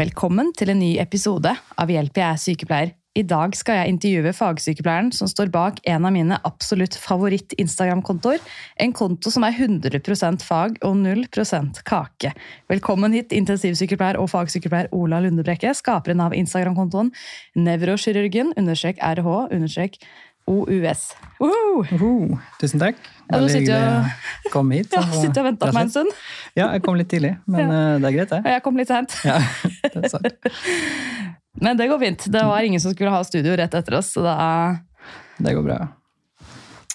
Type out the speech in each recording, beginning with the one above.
Velkommen til en ny episode av Hjelp, jeg er sykepleier. I dag skal jeg intervjue fagsykepleieren som står bak en av mine absolutt favoritt-Instagram-kontoer. En konto som er 100% fag og 0% kake. Velkommen hit, intensivsykepleier og fagsykepleier Ola Lundebrekke, skaperen av Instagram-kontoen nevrokirurgen understrek RH Uh OUS. uh -huh. tusen takk. Ja, du sitter jo- kom hit. Ja, sitter og venter på meg en stund. Ja, jeg kom litt tidlig, men ja. det er greit, det. Jeg kom litt sent. Ja, det er sant. Men det går fint. Det var ingen som skulle ha studio rett etter oss, så da Det går bra.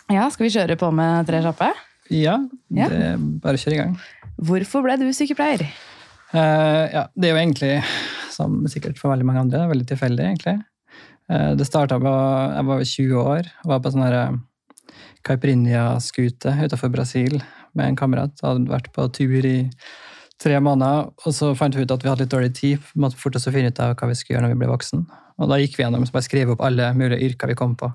ja, skal vi kjøre på med tre kjappe? Ja, det bare kjør i gang. Hvorfor ble du sykepleier? Uh, ja, det er jo egentlig, som sikkert for veldig mange andre, veldig tilfeldig, egentlig. Uh, det starta på Jeg var 20 år og var på sånn her eh, Caipirinha-skute utenfor Brasil med en kamerat. Hadde vært på tur i tre måneder, og så fant vi ut at vi hadde litt dårlig tid. Vi måtte fortest finne ut av hva vi skulle gjøre når vi ble voksen. Og da gikk vi gjennom, så bare skrev opp alle mulige yrker vi kom på.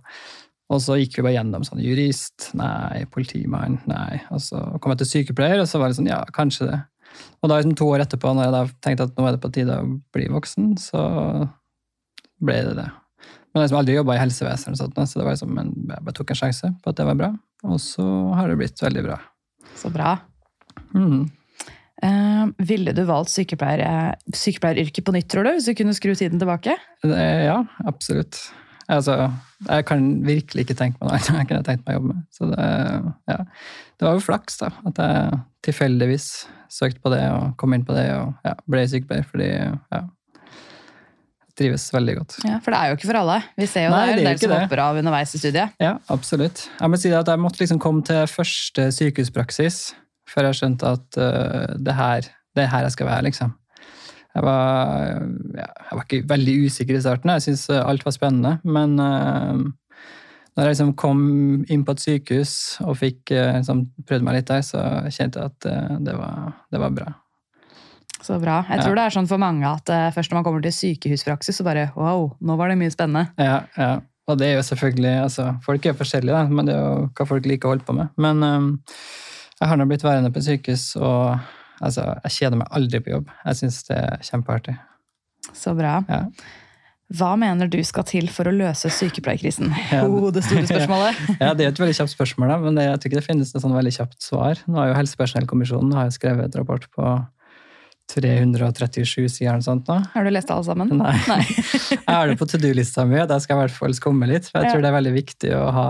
Og så gikk vi bare gjennom sånn jurist, nei, politimann, nei. Og så kom jeg til sykepleier, og så var det sånn, ja, kanskje det. Og da liksom to år etterpå, når jeg da tenkte at nå er det på tide å bli voksen, så ble det det. Men jeg har liksom aldri jobba i helsevesenet, sånt, så det var liksom en, jeg bare tok en sjanse på at det var bra. Og så har det blitt veldig bra. Så bra. Mm. Uh, ville du valgt sykepleier, eh, sykepleieryrket på nytt, tror du? Hvis du kunne skru tiden tilbake? Det, ja, absolutt. Altså, jeg kan virkelig ikke tenke meg noe annet jeg kunne tenkt meg å jobbe med. Så det, ja. det var jo flaks, da. At jeg tilfeldigvis søkte på det og kom inn på det og ja, ble sykepleier. Fordi ja, trives veldig godt. Ja, For det er jo ikke for alle. Vi ser jo Nei, det er en del som hopper av underveis i studiet. Ja, absolutt. Jeg må si at jeg måtte liksom komme til første sykehuspraksis før jeg skjønte at uh, det, her, det er her jeg skal være, liksom. Jeg var, ja, jeg var ikke veldig usikker i starten. Jeg syntes alt var spennende. Men uh, når jeg liksom kom inn på et sykehus og fikk uh, liksom, prøvd meg litt der, så kjente jeg at uh, det, var, det var bra. Så bra. Jeg Ja. tror det er sånn for mange at uh, først når man kommer til sykehuspraksis, så bare wow, nå var det mye spennende. Ja, ja. Og det er jo selvfølgelig altså, Folk er forskjellige, da, men det er jo hva folk liker å holde på med. Men um, jeg har nå blitt værende på sykehus, og altså, jeg kjeder meg aldri på jobb. Jeg syns det er kjempeartig. Så bra. Ja. Hva mener du skal til for å løse sykepleierkrisen? Ja. Oh, det store spørsmålet. ja, Det er et veldig kjapt spørsmål, da, men det, jeg tror ikke det finnes et sånn veldig kjapt svar. Nå har jo Helsepersonellkommisjonen har skrevet et rapport på 337 sider eller sånt nå. Har du lest alle sammen? Nei. Jeg har det på to do-lista mi, og der skal jeg i hvert fall skumme litt. For jeg Ja. tror det er veldig viktig å ha,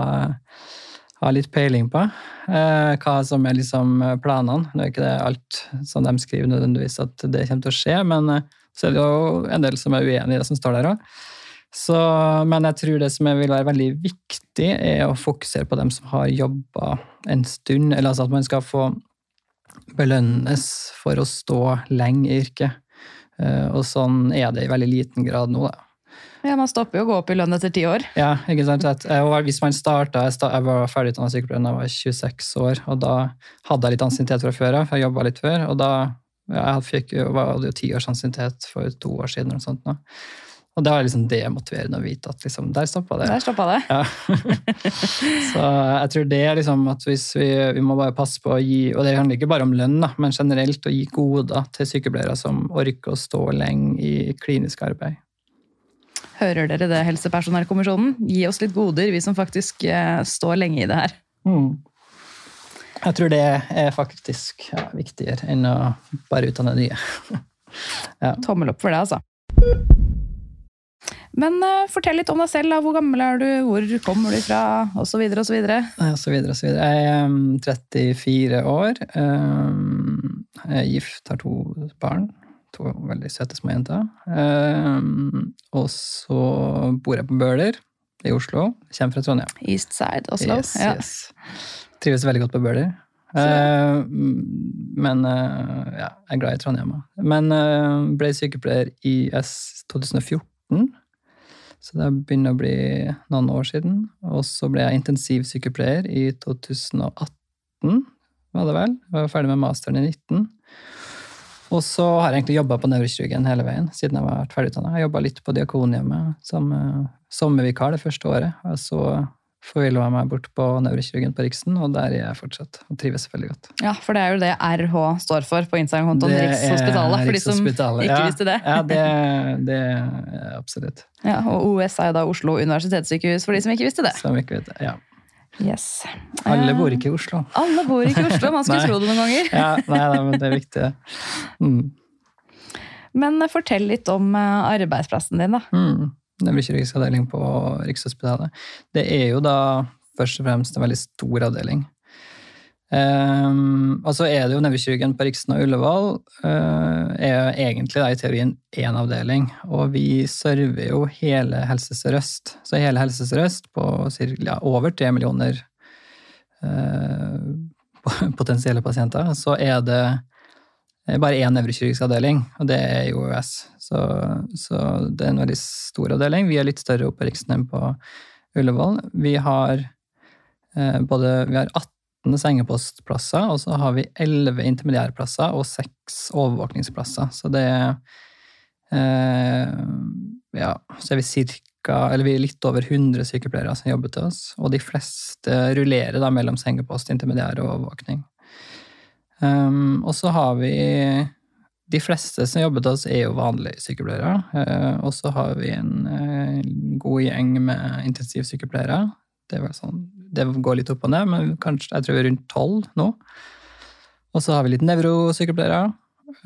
ha litt peiling på eh, hva som er liksom planene. Nå er ikke det alt som de skriver nødvendigvis at det kommer til å skje, men eh, så er det jo en del som er uenig i det som står der òg. Men jeg tror det som vil være veldig viktig, er å fokusere på dem som har jobba en stund. Eller altså at man skal få belønnes for å stå lenge i yrket. Eh, Og sånn er det i veldig liten grad nå, da. Ja, Man stopper jo å gå opp i lønn etter ti år. Ja, ikke sant? Og hvis man starta, jeg, var ferdigutdannet sykepleier da jeg var 26 år, og da hadde jeg litt ansiennitet fra før av, for jeg jobba litt før, og da ja, jeg fikk, var det jo ti års ansiennitet for to år siden. Og sånt nå. Og det var liksom demotiverende å vite at liksom, der stoppa det. Der stoppa det. Ja. så jeg tror det er liksom at hvis vi, vi må bare passe på å gi Og det handler ikke bare om lønn, da, men generelt å gi goder til sykepleiere som orker å stå lenge i klinisk arbeid. Hører dere det, Helsepersonellkommisjonen? Gi oss litt goder, vi som faktisk eh, står lenge i det her. Jeg tror det er faktisk ja, viktigere enn å bare utdanne nye. Tommel opp for det, altså. Men uh, fortell litt om deg selv. da. Hvor gammel er du, hvor kommer du fra, osv. osv. Og så videre og så videre. Jeg er um, 34 år. Um, Jeg er gift, har to barn. To veldig søte små jenter. Um, Og så bor jeg på Bøler i Oslo. Kommer fra Trondheim. East Side, Oslo. Yes, ja. yes. Trives veldig godt på Bøler. Uh, men uh, ja, jeg er glad i Trondheim. Men uh, ble sykepleier i S 2014. Så det begynner å bli noen år siden. Og så ble jeg intensivsykepleier i 2018, var det vel. Jeg var ferdig med masteren i 19. Og så har jeg egentlig jobba på nevrokirurgen hele veien siden jeg var ferdigutdanna. Jeg jobba litt på Diakonhjemmet som eh, sommervikar det første året. Og så forvilla jeg meg bort på nevrokirurgen på Riksen, og der er jeg fortsatt. Og trives veldig godt. Ja, for det er jo det RH står for på Instagram-kontoen Rikshospitalet. For de som ikke ja. visste det. Ja, det, det er absolutt. Ja, og OS er jo da Oslo universitetssykehus, for de som ikke visste det. Som ikke vet det. Ja. Yes. Alle Eh, bor ikke i Oslo. Alle bor ikke i Oslo, man skulle tro det noen ganger. Ja, nei, nei, men det er viktig. Mm. Men eh, fortell litt om eh, arbeidsplassen din, da. Mm. Nevrokirurgisk avdeling på Rikshospitalet. Det er jo da først og fremst en veldig stor avdeling. Um, og så er det jo nevrokirurgen på Riksen og Ullevål uh, er egentlig da i teorien én avdeling. Og vi server jo hele Helse Sør-Øst. Så hele Helse Sør-Øst på cirka, ja, over tre millioner uh, potensielle pasienter, så er det bare én nevrokirurgisk avdeling, og det er i OUS. Så, så det er en veldig stor avdeling. Vi er litt større oppe i Riksen enn på Ullevål. Vi har eh, både vi har 18 sengepostplasser, og så har vi 11 intermediærplasser og 6 overvåkningsplasser. Så det er eh, Ja, så er vi cirka Eller vi er litt over 100 sykepleiere som jobber til oss, og de fleste rullerer da mellom sengepost, intermediær og overvåkning. Um, og så har vi De fleste som jobber til oss, er jo vanlige sykepleiere. eh, og så har vi en eh, god gjeng med intensivsykepleiere. Det, sånn, det går litt opp og ned, men kanskje, jeg tror vi er rundt tolv nå. Og så har vi litt nevrosykepleiere.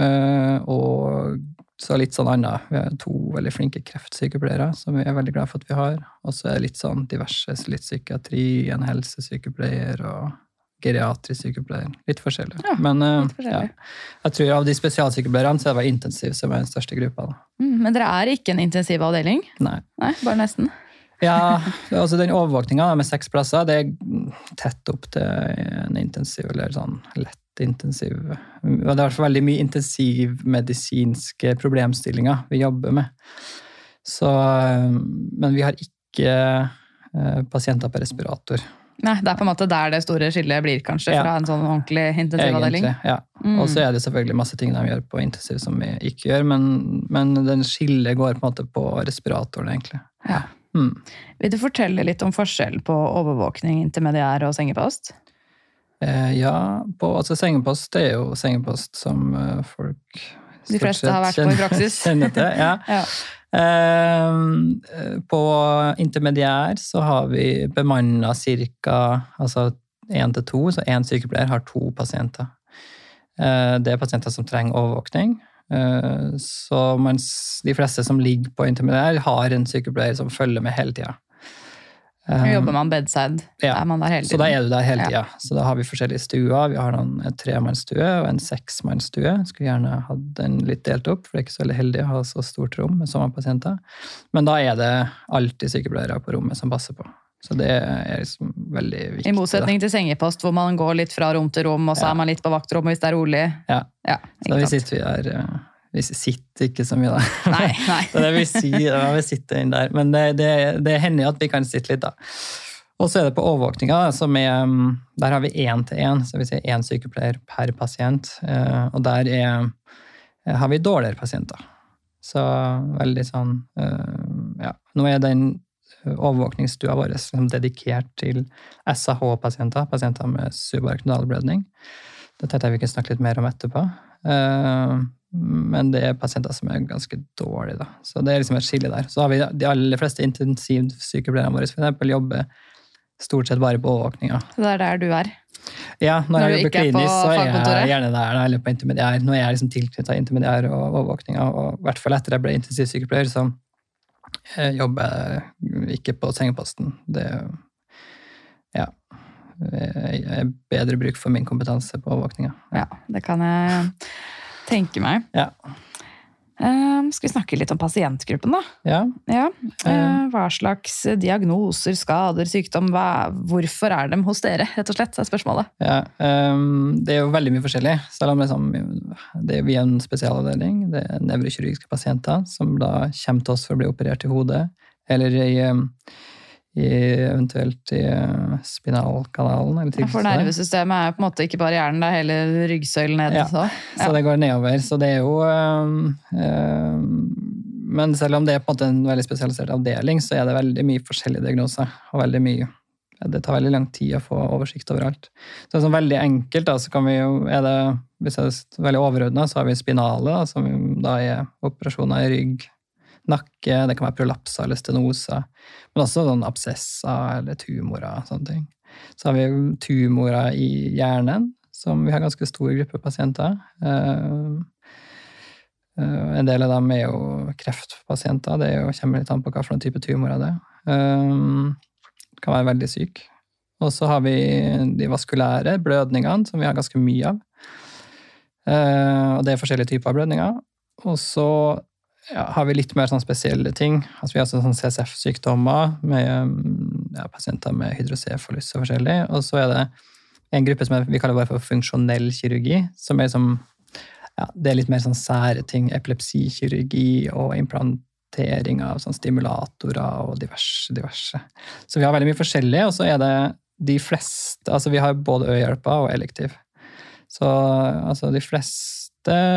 eh, og så litt sånn annet. Vi har to veldig flinke kreftsykepleiere som vi er veldig glad for at vi har. Og så er det litt sånn diverse, litt psykiatri, en helsesykepleier og geriatrisk sykepleier. Litt forskjellig. Ja, Men uh, litt forskjellig. ja, jeg tror av de spesialsykepleierne så det bare intensiv som er den største gruppa. Mm, men dere er ikke en intensivavdeling? Nei. Nei, bare nesten. Ja, altså den overvåkninga med seks plasser, det er tett opp til en intensiv, eller sånn lett intensiv Det er i hvert fall veldig mye intensivmedisinske problemstillinger vi jobber med. Så, men vi har ikke eh, pasienter på respirator. Nei, Det er på en måte der det store skillet blir, kanskje, Ja. fra en sånn ordentlig intensivavdeling. Ja. Mm. Og så er det selvfølgelig masse ting de gjør på intensiv som vi ikke gjør, men, men den skillet går på en måte på respiratoren, egentlig. Ja. Mm. Vil du fortelle litt om forskjell på overvåkning, intermediær og sengepost? Eh, ja, på, altså sengepost er jo sengepost som eh, folk De fleste har vært på i praksis. kjenner til. Ja. Ja. Eh, på intermediær så har vi bemanna ca. Altså én til to, så én sykepleier har to pasienter. Eh, det er pasienter som trenger overvåkning. Eh, så mens de fleste som ligger på intermediær, har en sykepleier som følger med hele tida. Nå jobber man bedside. ja. Er man der hele Så da er du der hele Ja. Så da har vi forskjellige stuer. Vi har en tremannsstue og en seksmannsstue. Skulle gjerne hatt den litt delt opp, for det er ikke så veldig heldig å ha så stort rom med så mange pasienter. Men da er det alltid sykepleiere på rommet som passer på. Så det er liksom veldig viktig. I motsetning til sengepost, hvor man går litt fra rom til rom, og så Ja. er man litt på vaktrommet hvis det er rolig. Ja. Ja, Så da vi sitter vi der eh, Vi sitter ikke så mye, da. Nei, nei. Det vil si, ja, vi sitter inn der. Men det, det, det hender at vi kan sitte litt, da. Og så er det på overvåkninga, som er mm, Der har vi én til én, så vi sier én sykepleier per pasient. eh, Og der er, har vi dårligere pasienter. Så veldig sånn eh, Ja. Nå er den overvåkningsstua vår liksom dedikert til SAH-pasienter, pasienter med subarachnoidal blødning. Det tenkte jeg vi kunne snakke litt mer om etterpå. Eh, Men det er pasienter som er ganske dårlige, da. Så det er liksom et skille der. Så har vi de aller fleste intensivsykepleierne våre eksempel, jobber stort sett bare på overvåkninga. Så det er der du er. Ja, når, Når jeg jobber er klinisk, så er jeg gjerne der, eller på intermediær. Nå er jeg liksom tilknytta intermediær og overvåkninga, og i hvert fall etter jeg ble intensivsykepleier, så jeg jobber ikke på sengeposten. Det ja, er bedre bruk for min kompetanse på overvåkninga. Ja, det kan jeg tenke meg. Ja. Eh, skal vi snakke litt om pasientgruppen, da? ja. Ja. Eh. hva slags diagnoser, skader, sykdom hva, Hvorfor er de hos dere, rett og slett, er spørsmålet. Ja, um, det er jo veldig mye forskjellig. Selv om liksom, det er vi er en spesialavdeling. Det er nevrokirurgiske pasienter som da kommer til oss for å bli operert i hodet. Eller i, eh, i eventuelt i eh, spinalkanalen. Eller Ja, For nervesystemet er på en måte ikke bare hjernen, det er hele ryggsøylen ned. Ja. Så. Så det går nedover. Så det er jo um, um, Men selv om det er på en måte en veldig spesialisert avdeling, så er det veldig mye forskjellige diagnoser. Og veldig mye Det tar veldig lang tid å få oversikt over alt. Så sånn veldig enkelt, da, så kan vi jo er det, Hvis det er veldig overordna, så har vi spinale, da, som da er operasjoner i rygg, nakke, det kan være prolapser eller stenoser. Men også sånn absesser eller tumorer og sånne ting. Så har vi tumorer i hjernen, som vi har ganske stor gruppe pasienter. Eh, eh, en del av dem er jo kreftpasienter. Det jo, kommer litt an på hva for noen type tumorer det er. Eh, kan være veldig syk. Og så har vi de vaskulære blødningene, som vi har ganske mye av. Og det er forskjellige typer av blødninger. Og så har vi litt mer sånn spesielle ting. Altså, vi har sånn CSF-sykdommer med mm, ja, pasienter med hydrocefalus og forskjellig. Og så er det en gruppe som vi kaller bare for funksjonell kirurgi, som er liksom ja, det er litt mer sånn sære ting. Epilepsikirurgi og implantering av sånn stimulatorer og diverse, diverse. Så vi har veldig mye forskjellig, og så er det de fleste Altså vi har både øyehjelper og elektiv. Så altså, de fleste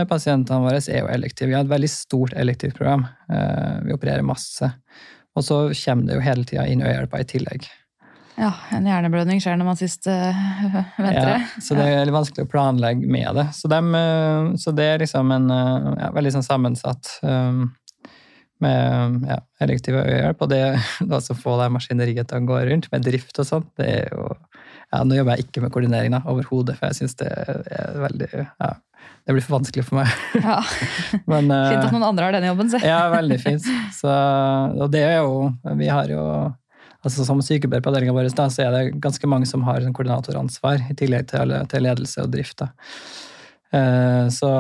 pasientene våre er jo elektive. Vi har et veldig stort elektivprogram. program. vi opererer masse. Og så kommer det jo hele tida inn øyehjelper i tillegg. Ja, en hjerneblødning skjer når man sist øh, venter. Ja, så det er litt vanskelig å planlegge med det. Så, dem, eh, så det er liksom en eh, ja, veldig sånn sammensatt um, med ja, elektiv øyehjelp. Og det å så få det maskineriet til å gå rundt med drift og sånt, det er jo ja, Nå jobber jeg ikke med koordinering da, overhodet, for jeg syns det er veldig ja, Det blir for vanskelig for meg. Ja. Men, eh, Fint at noen andre har den jobben, se. ja, veldig fint. Så, og det er jo Vi har jo altså Som sykepleier på avdelinga vår så er det ganske mange som har sånn koordinatoransvar, i tillegg til, til ledelse og drift. Eh, Så,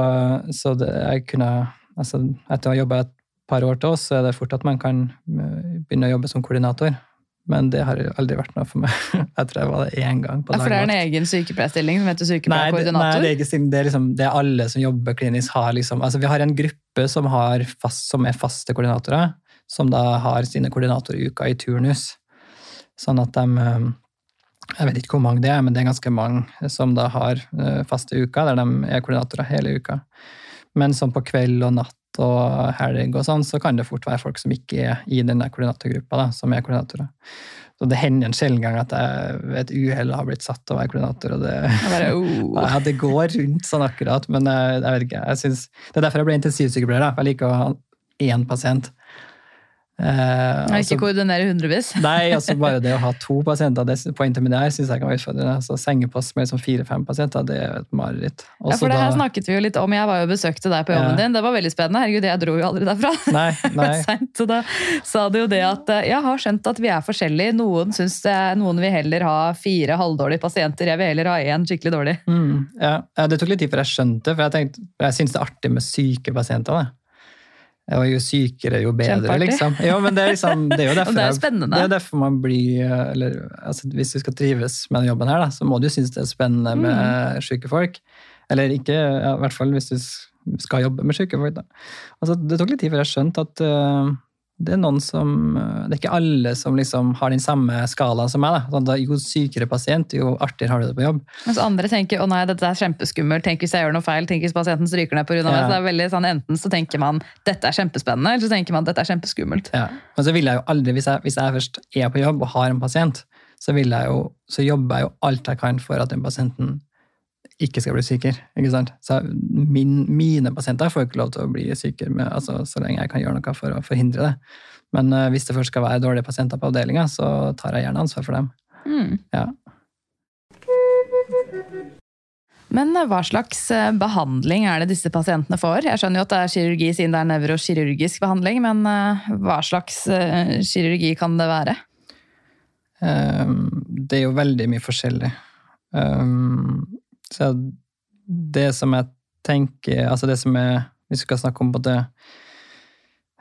så det, jeg kunne altså Etter å ha jobba et par år til oss, så er det fort at man kan eh, begynne å jobbe som koordinator. Men det har aldri vært noe for meg. Jeg tror jeg var det én gang på Ja, for det er en egen sykepleierstilling som heter Nei, det, nei, det er stilling. Det er, liksom, det er alle som jobber klinisk, har liksom Altså, vi har en gruppe som, har fast, som er faste koordinatorer, som da har sine koordinatoruker i turnus. Sånn at de eh, Jeg vet ikke hvor mange det er, men det er ganske mange som da har eh, faste uker, der de er koordinatorer hele uka. Men sånn på kveld og natt og helg og sånn, så kan det fort være folk som ikke er i den koordinatorgruppa, da, som er koordinatorer. Så det hender en sjelden gang at jeg ved et uhell har blitt satt til å være koordinator, og det bare, oh. ja, det går rundt sånn akkurat, men jeg, jeg vet ikke. Jeg synes, det er derfor jeg ble intensivsykepleier. da, Jeg liker å ha én pasient. Eh, altså- ikke koordinere hundrevis. Nei, altså bare det å ha to pasienter det, på intermediær syns jeg kan være utfordrende. Altså, sengepost med liksom fire-fem pasienter, det er et mareritt. Ja, for det her da- snakket vi jo litt om. Jeg var jo besøkte deg på jobben Ja. din. Det var veldig spennende. Herregud, jeg dro jo aldri derfra. Nei, nei. Sent, så da sa du jo det at eh, jeg har skjønt at vi er forskjellige. Noen, synes noen vil heller ha fire halvdårlige pasienter. Jeg vil heller ha én skikkelig dårlig. Mm, ja. ja, det tok litt tid før jeg skjønte, for jeg, tenkte, jeg syns det er artig med syke pasienter. Da. Og jo sykere, jo bedre, Kjempeartig. liksom. Jo, men det er, liksom, det er jo derfor, det er det er derfor man blir eller, altså, Hvis du skal trives med den jobben her, da, så må du synes det er spennende Mm. med syke folk. Eller ikke, ja, i hvert fall hvis du skal jobbe med syke folk. Da. Altså, det tok litt tid før jeg skjønte at øh, det er noen som øh, Det er ikke alle som liksom har den samme skalaen som meg. Da. Sånn, jo sykere pasient, jo artigere har du det på jobb. Mens andre tenker å nei, dette er kjempeskummelt, tenk hvis jeg gjør noe feil, tenk hvis pasienten stryker ned pga. meg. Så det er veldig sånn, Enten så tenker man dette er kjempespennende, eller så tenker man dette er kjempeskummelt. Ja. Men så vil jeg jo aldri, hvis jeg, hvis jeg først er på jobb og har en pasient, så, vil jeg jo, så jobber jeg jo alt jeg kan for at den pasienten ikke skal bli syker. ikke sant? Så min, mine pasienter får ikke lov til å bli syke med, altså, så lenge jeg kan gjøre noe for å forhindre det. Men uh, hvis det først skal være dårlige pasienter på avdelinga, så tar jeg gjerne ansvar for dem. Mm. Ja. Men eh, hva slags eh, behandling er det disse pasientene får? Jeg skjønner jo at det er kirurgi siden det er nevrokirurgisk behandling, men hva slags kirurgi kan det være? Um, det er jo veldig mye forskjellig. Um, så det som jeg tenker Altså det som er Hvis vi skal snakke om både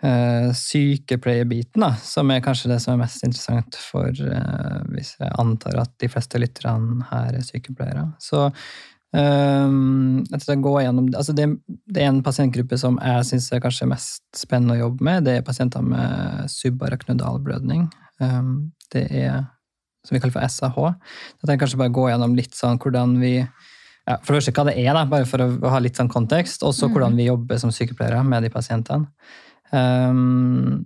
uh, sykepleierbiten, da, som er kanskje det som er mest interessant for uh, Hvis jeg antar at de fleste lytterne her er sykepleiere. Så Um, jeg gjennom, altså det, det er en pasientgruppe som jeg syns er kanskje mest spennende å jobbe med. Det er pasienter med subarachnoidal blødning. Um, det er som vi kaller for SAH. Da tenker jeg kanskje bare gå gjennom litt sånn hvordan vi ja, For det første hva det er, da, bare for å ha litt sånn kontekst. Og så hvordan vi jobber som sykepleiere med de pasientene. Um,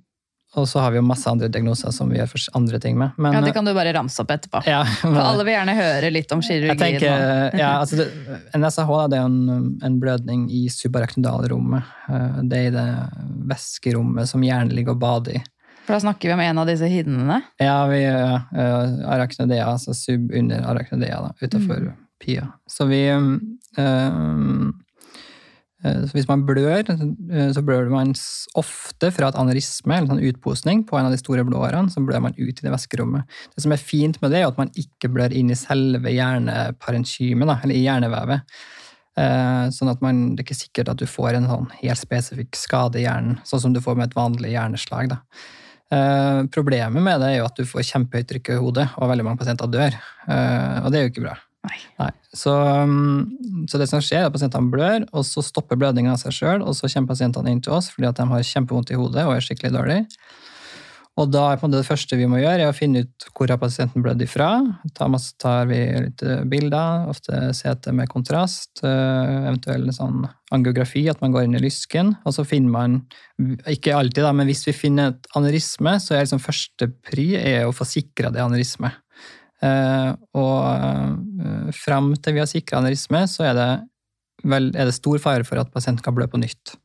og så har vi jo masse andre diagnoser som vi gjør for andre ting med. Men, Ja, Det kan du bare ramse opp etterpå. ja, For alle vil gjerne høre litt om kirurgi. jeg tenker, ja, altså det, En SAH da, det er en, en blødning i subarachnoidalrommet. Eh, Det er i det væskerommet som hjernen ligger og bader i. For da snakker vi om en av disse hinnene. Ja, vi uh, arachnidea, altså sub under arachnidea, da, utenfor pia. Så vi eh, eh, så Hvis man blør, eh, så blør man ofte fra et anerisme, eller sånn utposning, på en av de store blåårene. Så blør man ut i det væskerommet. Det som er fint med det, er at man ikke blør inn i selve hjerneparenkymet, eller i hjernevevet. Sånn at man, Det er ikke sikkert at du får en sånn helt spesifikk skade i hjernen, sånn som du får med et vanlig hjerneslag. da. Problemet med det er jo at du får kjempehøyt trykk i hodet, og veldig mange pasienter dør. Og det er jo ikke bra. Nei. Så, um, så det som skjer, er at pasientene blør, og så stopper blødninga av seg sjøl, og så kommer pasientene inn til oss fordi at de har kjempevondt i hodet og er skikkelig dårlig. Og da er det første vi må gjøre, er å finne ut hvor har pasienten blødd ifra. Da tar vi litt eh, bilder, ofte CT med kontrast, eh, eventuell sånn angiografi, at man går inn i lysken. Og så finner man, ikke alltid, da, men hvis vi finner et anerisme, så er liksom første pri er å få sikra det anerisme. Eh, og frem til vi har sikra aneurisme, så er det, vel, er det stor fare for at pasienten kan blø på nytt.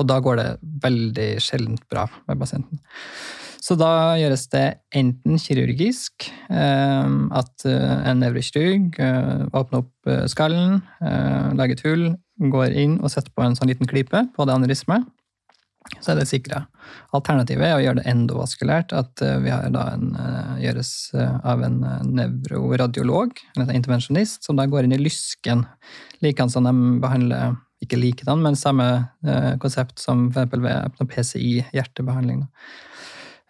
Og da går det veldig sjeldent bra med pasienten. Så da gjøres det enten kirurgisk, eh, at eh, en nevrokirurg eh, åpner opp eh, skallen, eh, lager et hull, går inn og setter på en sånn liten klype på det anerismet. Så er det sikra. Alternativet er å gjøre det endovaskulært, at eh, vi en, eh, gjøres eh, av en nevroradiolog, eller en intervensjonist, som da går inn i lysken, likedan som de behandler ikke likedan, men samme konsept som eksempel ved PCI, hjertebehandling.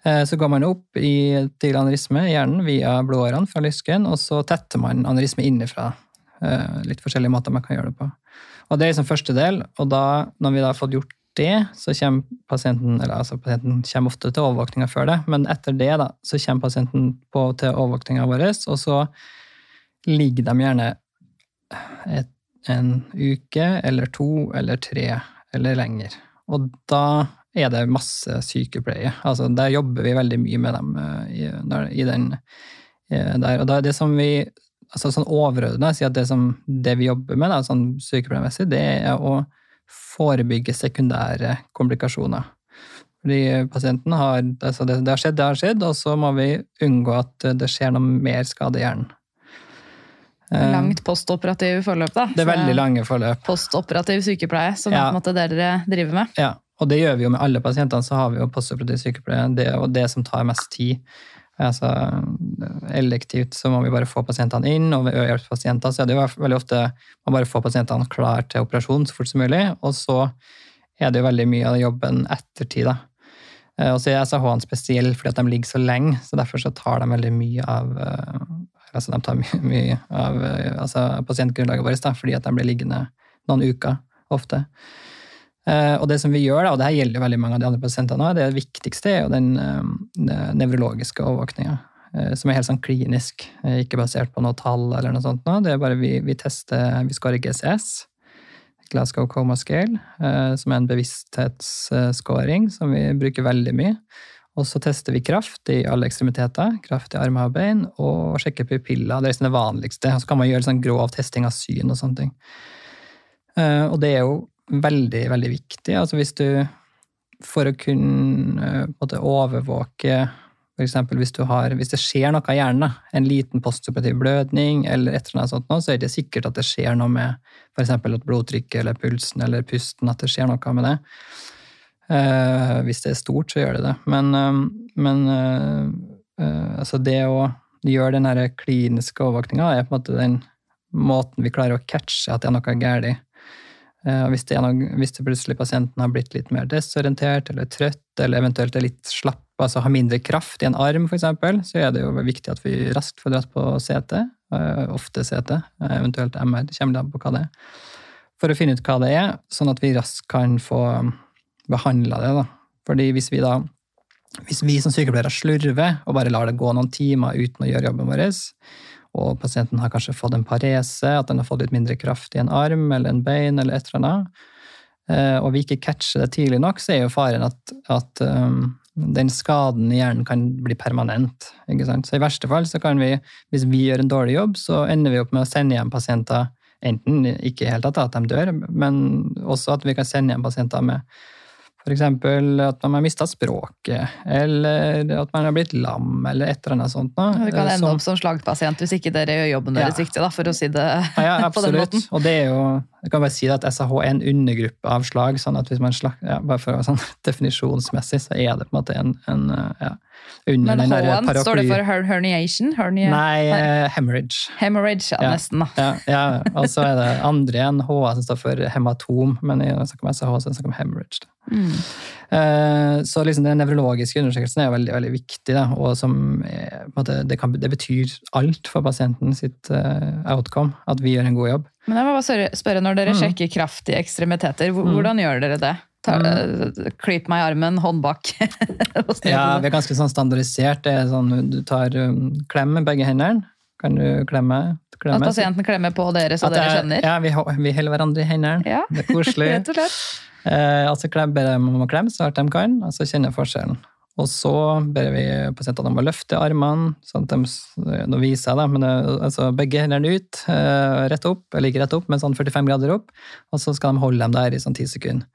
Eh, Så går man opp i, til anerisme i hjernen via blodårene fra lysken, og så tetter man anerisme innenfra. Litt forskjellige måter man kan gjøre det på. Og Det er liksom første del, og da, når vi da har fått gjort det, så kommer pasienten eller altså pasienten kommer ofte til overvåkninga før det, men etter det da, så kommer pasienten på, til overvåkninga vår, og så ligger de gjerne et, en uke eller to eller tre eller lenger. Og da er det masse sykepleie. Altså, der jobber vi veldig mye med dem eh, i, i den eh, der. Og da er det som vi altså sånn overordna sier at det, som, det vi jobber med, da, sånn sykepleiermessig, det er å forebygge sekundære komplikasjoner. Fordi pasienten har altså det, det har skjedd, det har skjedd, og så må vi unngå at det skjer noe mer skade i hjernen. Eh, Langt postoperativ forløp, da. Det er veldig lange forløp. Postoperativ sykepleie, som Ja. er dere driver med. Ja, og det gjør vi jo med alle pasientene, så har vi jo postoperativ sykepleie. Det er jo det som tar mest tid. Altså, elektivt så må vi bare få pasientene inn, og ved øyehjelpspasienter så er det jo veldig ofte man bare får pasientene klar til operasjon så fort som mulig, og så er det jo veldig mye av jobben ettertid. da. Eh, Og så er SAH-ene spesielle fordi at de ligger så lenge, så derfor så tar de veldig mye av eh, altså de tar mye, mye av eh, altså pasientgrunnlaget vårt, da, fordi at de blir liggende noen uker ofte. Eh, Og det som vi gjør, da, og det her gjelder veldig mange av de andre pasientene, det viktigste er jo den eh, nevrologiske overvåkninga. eh, Som er helt sånn klinisk, ikke basert på noe tall eller noe sånt. Det er bare vi, vi tester Vi scorer GCS, Glasgow Coma Scale, som er en bevissthetsscoring som vi bruker veldig mye. Og så tester vi kraft i alle ekstremiteter, kraft i armer og bein, og sjekker pupiller. Det er liksom det vanligste. Og så kan man gjøre sånn grov testing av syn og sånne ting. Og det er jo veldig, veldig viktig. Altså hvis du For å kunne eh, måte overvåke F.eks. Hvis, hvis det skjer noe i hjernen, en liten postoperativ blødning, eller et eller annet sånt, så er det ikke sikkert at det skjer noe med f.eks. at blodtrykket eller pulsen eller pusten, at det skjer noe med det. Eh, hvis det er stort, så gjør det det. Men, eh, men eh, eh, altså det å gjøre den kliniske overvåkninga er på en måte den måten vi klarer å catche at det er noe galt. Eh, hvis, det noe, hvis det plutselig pasienten har blitt litt mer desorientert eller trøtt, eller eventuelt er litt slapp, altså har mindre kraft i en arm f.eks., så er det jo viktig at vi raskt får dratt på CT eh, ofte CT, eh, eventuelt MR, det kommer an på hva det er, for å finne ut hva det er, sånn at vi raskt kan få behandla det. da. Fordi hvis vi da hvis vi som sykepleiere slurver og bare lar det gå noen timer uten å gjøre jobben vår, og pasienten har kanskje fått en parese, at den har fått litt mindre kraft i en arm eller en bein, eller et eller annet, eh, og vi ikke catcher det tidlig nok, så er jo faren at, at um, den skaden i hjernen kan bli permanent. Ikke sant? Så i verste fall så kan vi, hvis vi gjør en dårlig jobb, så ender vi opp med å sende hjem pasienter enten ikke helt at de dør, men også at vi kan sende hjem pasienter med F.eks. at man har mista språket, eller at man har blitt lam, eller et eller annet sånt. Du kan ende opp som slagpasient hvis ikke dere gjør jobben deres ja. riktig, da, for å si det ja, ja, på den måten. Og det er jo, jeg kan bare si at SAH er en undergruppe av slag, sånn at hvis man slag, ja, bare for å sånn definisjonsmessig, så er det på en måte en, en ja, under Men H-en, står det for herniation? Hernia? Nei, uh, hemorrhage. Hemorrhage, ja, ja, nesten, da. Ja. Og så er det andre enn H som står for hematom, men jeg snakker om SAH, så jeg snakker om hemorrhage. Mm. Uh, så liksom den nevrologiske undersøkelsen er veldig veldig viktig, da, og som måte, det, kan, det, betyr alt for pasienten sitt outcome, at vi gjør en god jobb. Men jeg må bare spørre, Når dere mm. sjekker kraft i ekstremiteter, mm. hvordan mm. gjør dere det? Ta, mm. Klyp meg i armen, hånd bak. ja, vi er ganske sånn standardisert. Det er sånn, du tar um, klem med begge hendene. Kan du klemme? klemme. At pasienten klemmer på dere, så dere skjønner? Ja, vi, vi holder hverandre i hendene. Ja. Det er koselig. Rett og slett. Eh, altså ber dem om å klemme så hardt de kan, og så kjenner forskjellen. Og så ber vi pasientene om å løfte armene. sånn at de, Nå viser jeg, det, men det, altså begge hendene ut, eh, rett opp, eller ikke rett opp, men sånn 45 grader opp. Og så skal de holde dem der i sånn 10 sekunder.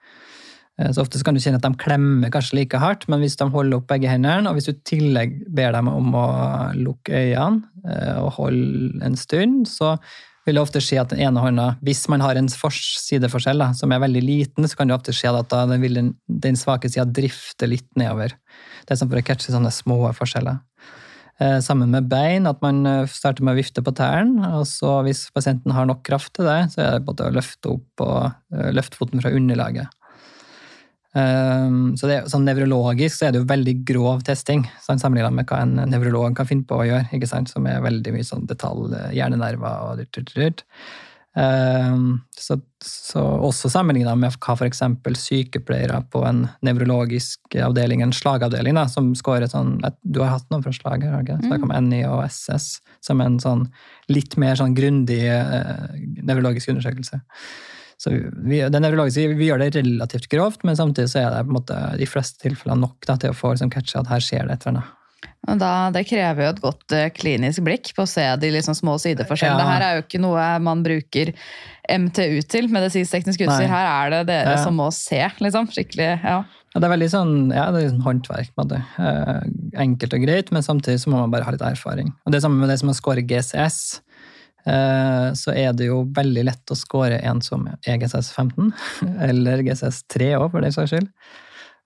Eh, så ofte kan du kjenne at de klemmer kanskje like hardt, men hvis de holder opp begge hendene, og hvis du i tillegg ber dem om å lukke øynene eh, og holde en stund, så vil ofte skje at den ene hånda, hvis man har en sideforskjell da, som er veldig liten, så kan det ofte skje at da vil den, den svake sida drifte litt nedover. Det er som for å catche sånne små forskjeller. Eh, sammen med bein, at man starter med å vifte på tærne. Og så hvis pasienten har nok kraft til det, så er det både å løfte opp og løfte foten fra underlaget. Um, så det, sånn Nevrologisk så er det jo veldig grov testing sånn, sammenlignet med hva en nevrolog kan finne på å gjøre. ikke sant? Som er veldig mye sånn detalj, eh, hjernenerver og dyrt, dyrt, dyrt. Um, så, så, også sammenlignet med hva f.eks. sykepleiere på en nevrologisk avdeling, en slagavdeling, da, som scorer sånn Du har hatt noen fra slag her, ikke? Snakk om NI og SS som en sånn litt mer sånn grundig uh, nevrologisk undersøkelse. Så vi, den nevrologiske, vi gjør det relativt grovt, men samtidig så er det på en måte de fleste tilfellene nok da, til å få liksom, catche at her skjer det et eller annet. Da, det krever jo et godt uh, klinisk blikk på å se de liksom små sideforskjellene. Ja. Her er jo ikke noe man bruker MTU til, medisinsk-teknisk utstyr. Her er det dere ja. som må se, liksom. Skikkelig, ja. ja. Det er veldig sånn, ja, det er sånn håndverk. på det. Uh, enkelt og greit, men samtidig så må man bare ha litt erfaring. Og Det samme med det som å score GCS. Eh, så er det jo veldig lett å score en som er GCS 15, eller GCS 3 òg, for den saks skyld.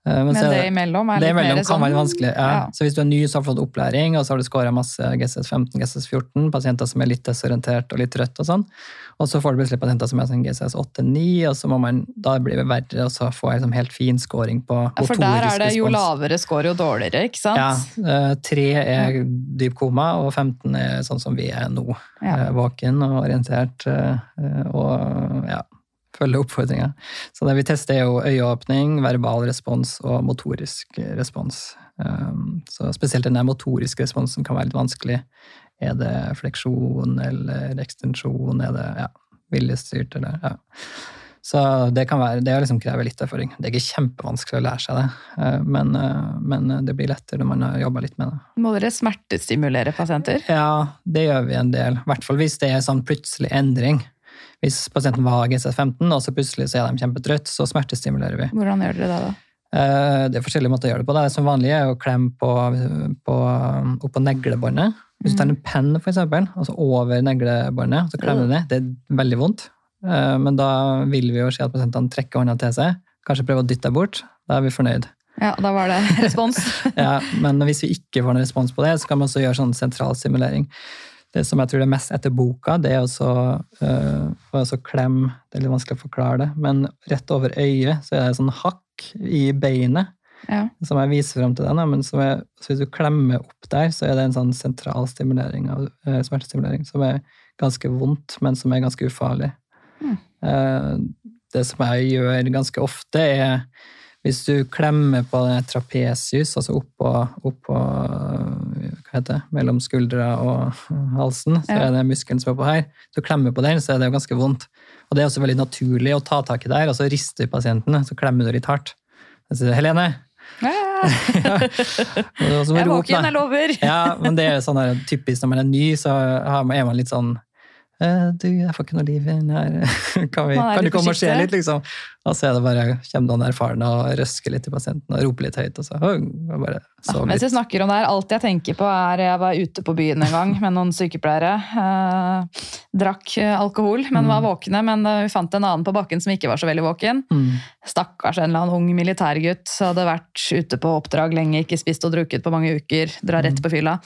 Eh, men, Men det imellom er det litt imellom mer kan sånn være vanskelig. Ja. Ja. Så hvis du er ny, så har du fått opplæring, og så har du scora masse GCS 15, GCS 14, pasienter som er litt desorientert og litt trøtt og sånn. Og så får du plutselig pasienter som er sånn GCS 8-9, og så må man da blir det verre og få en sånn helt fin scoring på motorisk respons. Ja, for der er det jo lavere score, jo dårligere, ikke sant? Ja. 3 eh, er dyp koma, og 15 er sånn som vi er nå. Eh, våken og orientert og ja, følge oppfordringa. Så det vi tester, er jo øyeåpning, verbal respons og motorisk respons. Så spesielt den motoriske responsen kan være litt vanskelig er det fleksjon eller ekstensjon? Er det ja, viljestyrt, eller ja. Så det kan være, det liksom krever litt erfaring. Det er ikke kjempevanskelig å lære seg det, eh, men, eh, men det blir lettere når man har jobba litt med det. Må dere smertestimulere pasienter? Ja, det gjør vi en del. I hvert fall hvis det er sånn plutselig endring. Hvis pasienten var GC15, og så plutselig så er de kjempetrøtt, så smertestimulerer vi. Hvordan gjør dere det da? Eh, det er forskjellige måter å gjøre det på. Det er som vanlig er å klemme på, på, opp på neglebåndet. Hvis du tar en penn for eksempel, altså over neglebåndet, så klemmer du ned. Det er veldig vondt. Eh, men da vil vi jo se at pasientene trekker hånda til seg. Kanskje prøve å dytte deg bort. Da er vi fornøyd. Ja, da var det respons. ja, Men hvis vi ikke får noen respons på det, så kan man også gjøre sånn sentral simulering. Det som jeg tror det er mest etter boka, det er også, øh, også klem Det er litt vanskelig å forklare det, men rett over øyet så er det sånn hakk i beinet Ja. som jeg viser frem til deg. Men som er, så hvis du klemmer opp der, så er det en sånn sentral stimulering av eh, smertestimulering som er ganske vondt, men som er ganske ufarlig. Mm. Eh, det som jeg gjør ganske ofte, er hvis du klemmer på den trapesius, altså oppå, oppå heter mellom skuldra og halsen, så Ja. er det muskelen som er på her. Så klemmer på den, så er det jo ganske vondt. Og det er også veldig naturlig å ta tak i der, og så rister du pasienten, så klemmer du litt hardt. Så sier, Helene! Ja, ja. jeg er våken, jeg lover! Ja, men det er sånn der, typisk når man er ny, så er man litt sånn «Eh, Du, jeg får ikke noe liv inni her. Kan, vi, kan du komme og se litt, liksom? Og så er det bare, kommer noen erfarne og røsker litt til pasienten og roper litt høyt. Og så bare ja, Mens vi snakker om det her, alt jeg tenker på er Jeg var ute på byen en gang med noen sykepleiere. Eh, drakk eh, alkohol, men var våkne. Men eh, vi fant en annen på bakken som ikke var så veldig våken. Mm. Stakkars en eller annen ung militærgutt. Hadde vært ute på oppdrag lenge, ikke spist og drukket på mange uker. Drar rett på fylla.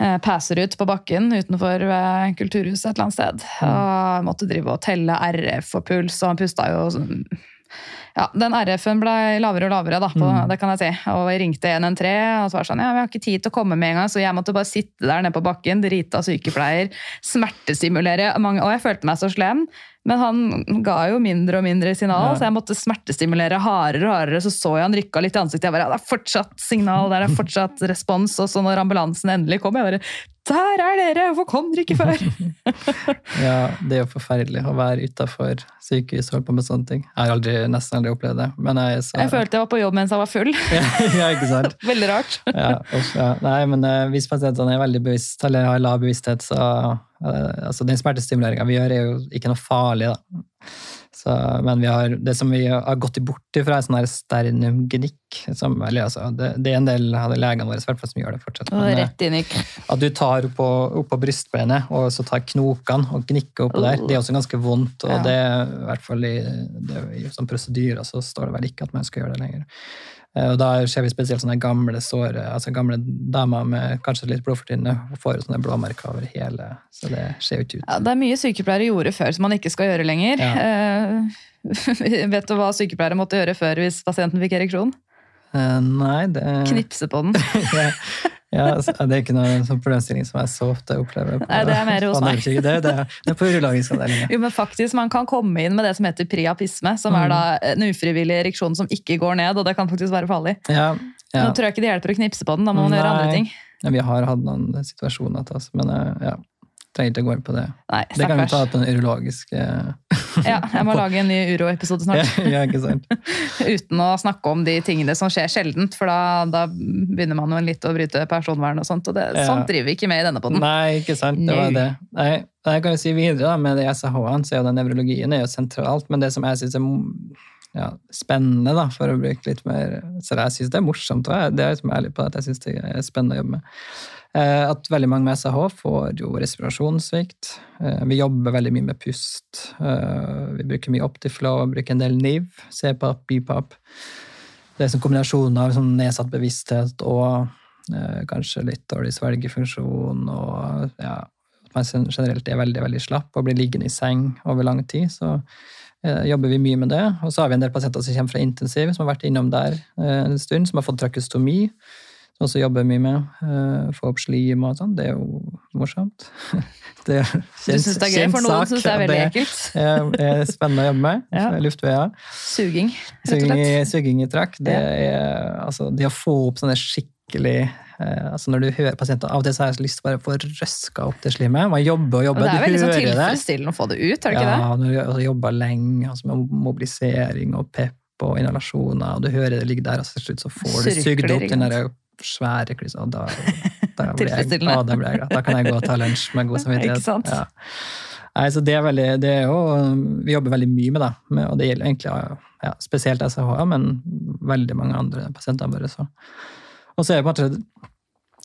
Eh, Passer ut på bakken utenfor eh, kulturhuset et eller annet sted. Og måtte drive og telle RF og puls, og han pusta jo sånn ja, Den RF-en ble lavere og lavere, da, på, Mm. det kan jeg si. Og jeg ringte 113, og så var det sånn ja, vi har ikke tid til å komme med en gang, så jeg måtte bare sitte der nede på bakken, drita sykepleier, smertestimulere. Mange, og jeg følte meg så slem, men han ga jo mindre og mindre signal, Ja. så jeg måtte smertestimulere hardere og hardere. Så så jeg han rykka litt i ansiktet. Jeg bare, ja, det er fortsatt signal, det er fortsatt respons. Og så når ambulansen endelig kom, jeg bare Der er dere! Hvorfor kom dere ikke før? Ja, det er jo forferdelig å være utafor sykehus og holde på med sånne ting. Jeg har aldri, nesten aldri opplevd det. Men jeg så Jeg følte jeg var på jobb mens jeg var full. ja, ikke sant? Veldig rart. ja, uff, ja. Nei, men uh, hvis pasientene er veldig bevisst, eller har lav bevissthet, så uh, altså Den smertestimuleringa vi gjør, er jo ikke noe farlig, da. Så, men vi har, det som vi har gått bort ifra, er sånn her sternumgenikk. Som, eller, altså, det, det er en del av legene våre hvert som gjør det fortsatt. Men, eh, rett inn i at du tar oppå, oppå brystbenet og så tar knokene og gnikker oppå der, det er også ganske vondt. Og Ja. det i hvert fall i, det i sånn prosedyrer så står det vel ikke at man skal gjøre det lenger. Eh, Og da ser vi spesielt sånne gamle såre, altså gamle damer med kanskje litt blodfortynnende får sånne blåmerker over hele, så det ser jo ikke ut. Ja, det er mye sykepleiere gjorde før som man ikke skal gjøre lenger. Eh, vet du hva sykepleiere måtte gjøre før hvis pasienten fikk ereksjon? Eh, Nei, det, Knipse på den. ja, altså, det er ikke noen sånn problemstilling som jeg så ofte opplever. På, Nei, det er mer hos meg. Det, det, det er på urologisk. Jo, men faktisk, Man kan komme inn med det som heter priapisme, som er da en ufrivillig ereksjon som ikke går ned, og det kan faktisk være farlig. Ja, ja. Nå tror jeg ikke det hjelper å knipse på den, da må man gjøre andre ting. Ja, vi har hatt noen situasjoner men eh, ja, trenger ikke å gå inn på det. Nei, Det kan vi ta på den urologiske Ja, jeg må lage en ny uro-episode snart. ja, ikke sant? Uten å snakke om de tingene som skjer sjeldent, for da, da begynner man jo litt å bryte personvern og sånt, og det, Ja. sånt driver vi ikke med i denne podden. Nei, ikke sant. Det var det. Nei, jeg kan jo si videre da, med SAH-ene, så er jo den nevrologien er jo sentralt, men det som jeg syns er ja, spennende, da, for å bruke litt mer Så jeg syns det er morsomt, og jeg, det er liksom ærlig på at jeg syns det er spennende å jobbe med. Eh, At veldig mange med SAH får jo respirasjonssvikt. Eh, Vi jobber veldig mye med pust. Eh, Vi bruker mye Optiflow, bruker en del NIV, CPAP, BPAP. Det er en kombinasjon av sånn nedsatt bevissthet og kanskje litt dårlig svelgefunksjon og ja, at man generelt er veldig veldig slapp og blir liggende i seng over lang tid. Så jobber vi mye med det. Og så har vi en del pasienter som kommer fra intensiv, som har vært innom der en stund, som har fått trakeostomi. Som jobber mye med. få opp slim og sånn. Det er jo morsomt. Det er Du syns det er gøy, for noen syns det er veldig ekkelt. Det er spennende å jobbe med. Ja. Luftveier. Suging, rett og i, slett. suging i trakk. Det, er, altså, det å få opp sånne skikkelig eh, altså Når du hører pasienter Av og til så har jeg lyst til å få røska opp det slimet. Man jobber og Og jobber, det er vel veldig sånn tilfredsstillende å få det ut, er det ikke ja, det? når du altså, jobber lenge, altså, med mobilisering og pep og inhalasjoner, og du hører det ligger der, og så til slutt så får du sugd opp ikke den svære kryssa, og da, da, blir jeg, da blir jeg glad. Da kan jeg gå og ta lunsj med god samvittighet. Ikke sant? Ja. Nei, så det er veldig, det er jo, Vi jobber veldig mye med det, og det gjelder egentlig ja, spesielt SAH, men veldig mange andre pasienter bare Så. Og så er det på en måte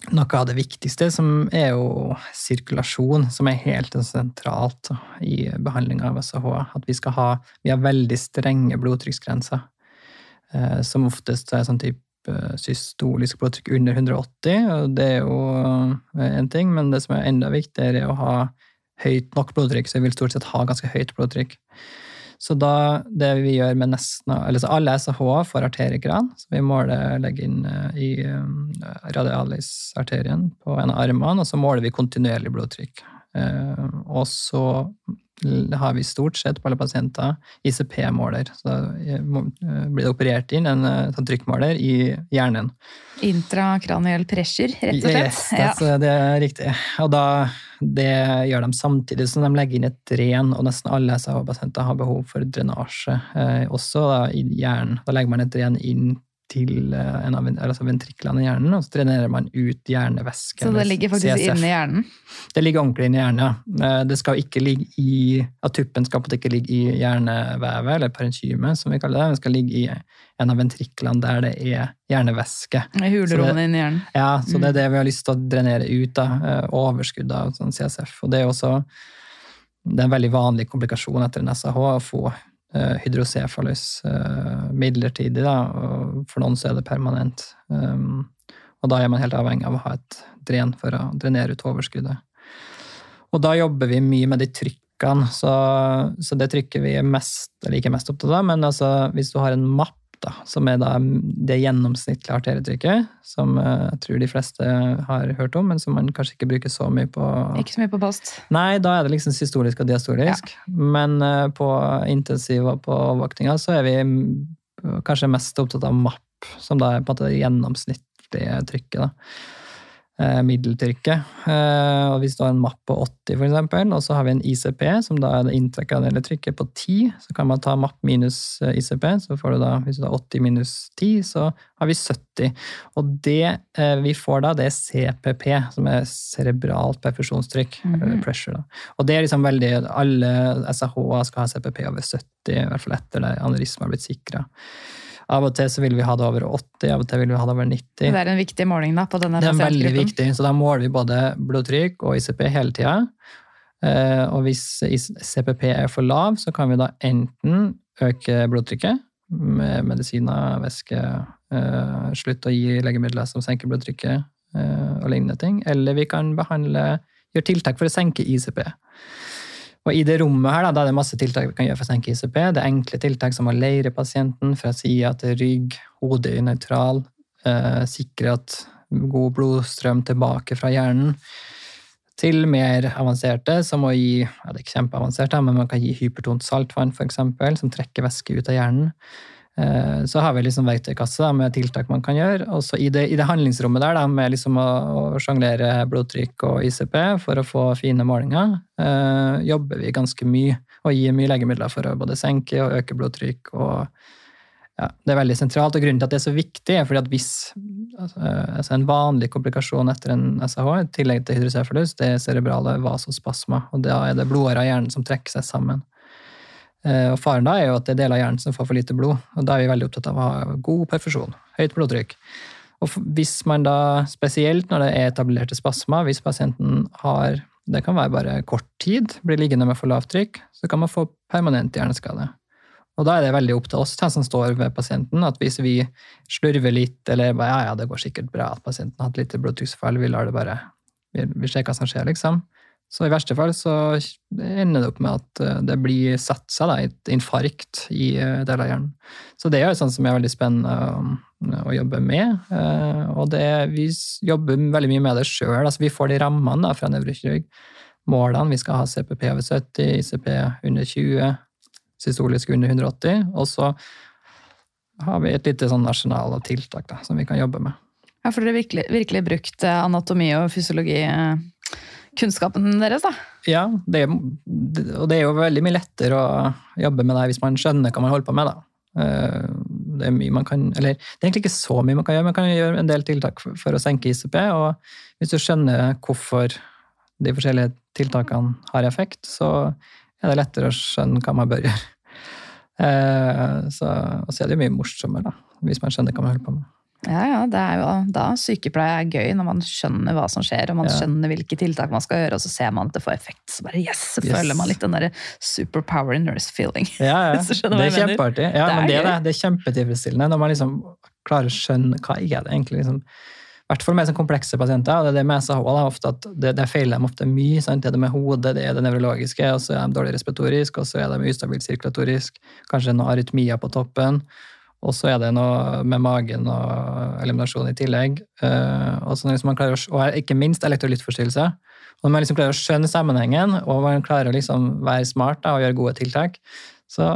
noe av det viktigste, som er jo sirkulasjon, som er helt sentralt i behandlinga av SAH. At vi skal ha Vi har veldig strenge blodtrykksgrenser, eh, som oftest er sånn type systolisk blodtrykk under 180, og det er jo én en ting, men det som er enda viktigere, er å ha høyt nok blodtrykk, så jeg vil stort sett ha ganske høyt blodtrykk. Så da, det vi gjør med nesten eller så alle SAH får arterikran, så vi måler, legger inn eh, i eh, radialis-arterien på en av armene, og så måler vi kontinuerlig blodtrykk. Eh, og så har vi stort sett på alle pasienter ICP-måler. Så da eh, eh, blir det operert inn en sånn trykkmåler i hjernen. Intrakraniell pressure, rett og slett. Yes, that's- det er riktig. Og da, det gjør de samtidig som de legger inn et dren, og nesten alle SAH-pasienter har behov for drenasje, eh, også da, i hjernen. Da legger man et dren inn til eh, en av altså ventriklene i hjernen, og så drenerer man ut hjernevæske. Så det ligger faktisk CSF. inne hjernen. Det ligger ordentlig inni hjernen, ja. Eh, Det skal ikke ligge i, at tuppen skal ikke ligge i hjernevevet, eller parenkymet, som vi kaller det. Den skal ligge i en av ventriklene der det er hjernevæske. I Hulrommene inni hjernen. Ja, så det Mm. er det vi har lyst til å drenere ut, da. eh, Overskudd av sånn CSF. Og det er også det er en veldig vanlig komplikasjon etter en SAH å få hydrocefalus eh, midlertidig, da, og for noen så er det permanent. Um, og da er man helt avhengig av å ha et dren for å drenere ut overskuddet. Og da jobber vi mye med de trykkene, så, så det trykket vi er mest, eller ikke mest opptatt av, men altså, hvis du har en mapp, da, som er da det gjennomsnittlige arterietrykket, som eh, jeg tror de fleste har hørt om, men som man kanskje ikke bruker så mye på Ikke så mye på post. Nei, da er det liksom systolisk og diastolisk. Men eh, på intensiv og på overvåkninga så er vi kanskje mest opptatt av MAP, som da er på en måte det gjennomsnittlige trykket. da. Eh, middeltrykket. Eh, og hvis du har en mapp på 80, for eksempel, og så har vi en ICP, som da er det intrakranielle trykket på 10, så kan man ta mapp minus eh, ICP, så får du da, hvis du har 80 minus 10, så har vi 70. Og det vi får da, det er CPP, som er cerebralt perfusjonstrykk. eller -hmm. pressure da. Og det er liksom veldig, alle SAH-er skal ha CPP over 70, i hvert fall etter det aneurisma har blitt sikra. Av og til så vil vi ha det over 80, av og til vil vi ha det over 90. Det er en viktig måling da, på denne Det er veldig viktig, så da måler vi både blodtrykk og ICP hele tida. Eh, Og hvis CPP er for lav, så kan vi da enten øke blodtrykket med medisiner, væske, eh, slutte å gi legemidler som senker blodtrykket eh, og lignende ting, eller vi kan behandle, gjøre tiltak for å senke ICP. Og i det rommet her, da, da er det masse tiltak vi kan gjøre for å senke ICP. Det er enkle tiltak som å leire pasienten fra sida til rygg, hodet er nøytral, eh, sikre at god blodstrøm tilbake fra hjernen, til mer avanserte, som å gi ja, det er ikke kjempeavansert, men man kan gi hypertont saltvann, eksempel, som trekker væske ut av hjernen. Eh, Så har vi liksom verktøykasse med tiltak man kan gjøre. Og så i i det handlingsrommet der, da, med liksom å, å sjonglere blodtrykk og ICP for å få fine målinger, eh, jobber vi ganske mye og gir mye legemidler for å både senke og øke blodtrykk. og ja, Det er veldig sentralt, og grunnen til at det er så viktig, er fordi at hvis altså, altså en vanlig komplikasjon etter en SAH, i tillegg til hydrocefalus, det er cerebrale vasospasma, og da er det blodårer i hjernen som trekker seg sammen. Eh, Og Faren da er jo at det er deler av hjernen som får for lite blod, og da er vi veldig opptatt av å ha god perfusjon, høyt blodtrykk. Og hvis man da, spesielt når det er etablerte spasmer, hvis pasienten har, det kan være bare kort tid, blir liggende med for lavt trykk, så kan man få permanent hjerneskade. Og da er det veldig opp til oss som står ved pasienten, at hvis vi slurver litt, eller bare, ja, ja, det går sikkert bra at pasienten har hatt lite blodtrykksfall, vi lar det bare, vi, vi ser hva som skjer, liksom. Så i verste fall så ender det opp med at eh, det blir satt seg da, et infarkt i eh, deler av hjernen. Så det er jo sånn som er veldig spennende å, å jobbe med. eh, Og det, vi jobber veldig mye med det sjøl. Altså, vi får de rammene da, fra nevrokirurg. Målene. Vi skal ha CPP over 70, ICP under 20, systolisk under 180. Og så har vi et lite sånn arsenal tiltak da, som vi kan jobbe med. Ja, for dere har virkelig, virkelig brukt anatomi og fysiologi-kunnskapen deres, da. Ja, det er, og det er jo veldig mye lettere å jobbe med det hvis man skjønner hva man holder på med. da. Eh, Det er mye man kan, eller det er egentlig ikke så mye man kan gjøre, man kan gjøre en del tiltak for, for å senke ICP. Og hvis du skjønner hvorfor de forskjellige tiltakene har effekt, så er det lettere å skjønne hva man bør gjøre. Eh, Så, og så er det jo mye morsommere, da, hvis man skjønner hva man holder på med. Ja, ja, det er jo da sykepleie er gøy, når man skjønner hva som skjer, og man Ja. skjønner hvilke tiltak man skal gjøre, og så ser man at det får effekt. Så bare yes, så Yes. føler man litt den der superpower nurse feeling. Ja, ja. Det er kjempeartig. Ja, Det er men det er det. Det er kjempetilfredsstillende når man liksom klarer å skjønne hva er det egentlig liksom, hvert fall med sånn komplekse pasienter. og Det er det med SAH da, ofte at det, det feiler dem ofte mye. Sant? Det er det med hodet, det er det nevrologiske, og så er de dårlig respiratorisk, og så er de ustabilt sirkulatorisk. Kanskje noe arytmier på toppen. Og så er det noe med magen og eliminasjon i tillegg. Uh, og, liksom å, og ikke minst elektrolyttforstyrrelse. Når man liksom klarer å skjønne sammenhengen, og man klarer å liksom være smart da, og gjøre gode tiltak, så,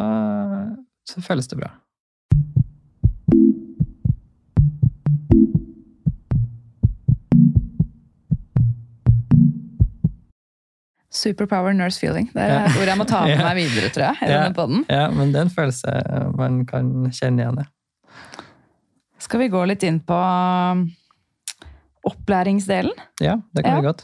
så føles det bra. Superpower nurse feeling. Det er et ord jeg må ta med meg videre, tror jeg. i Ja. denne podden. Ja, men det er en følelse man kan kjenne igjen. Skal vi gå litt inn på um, opplæringsdelen? Ja, det kan vi godt.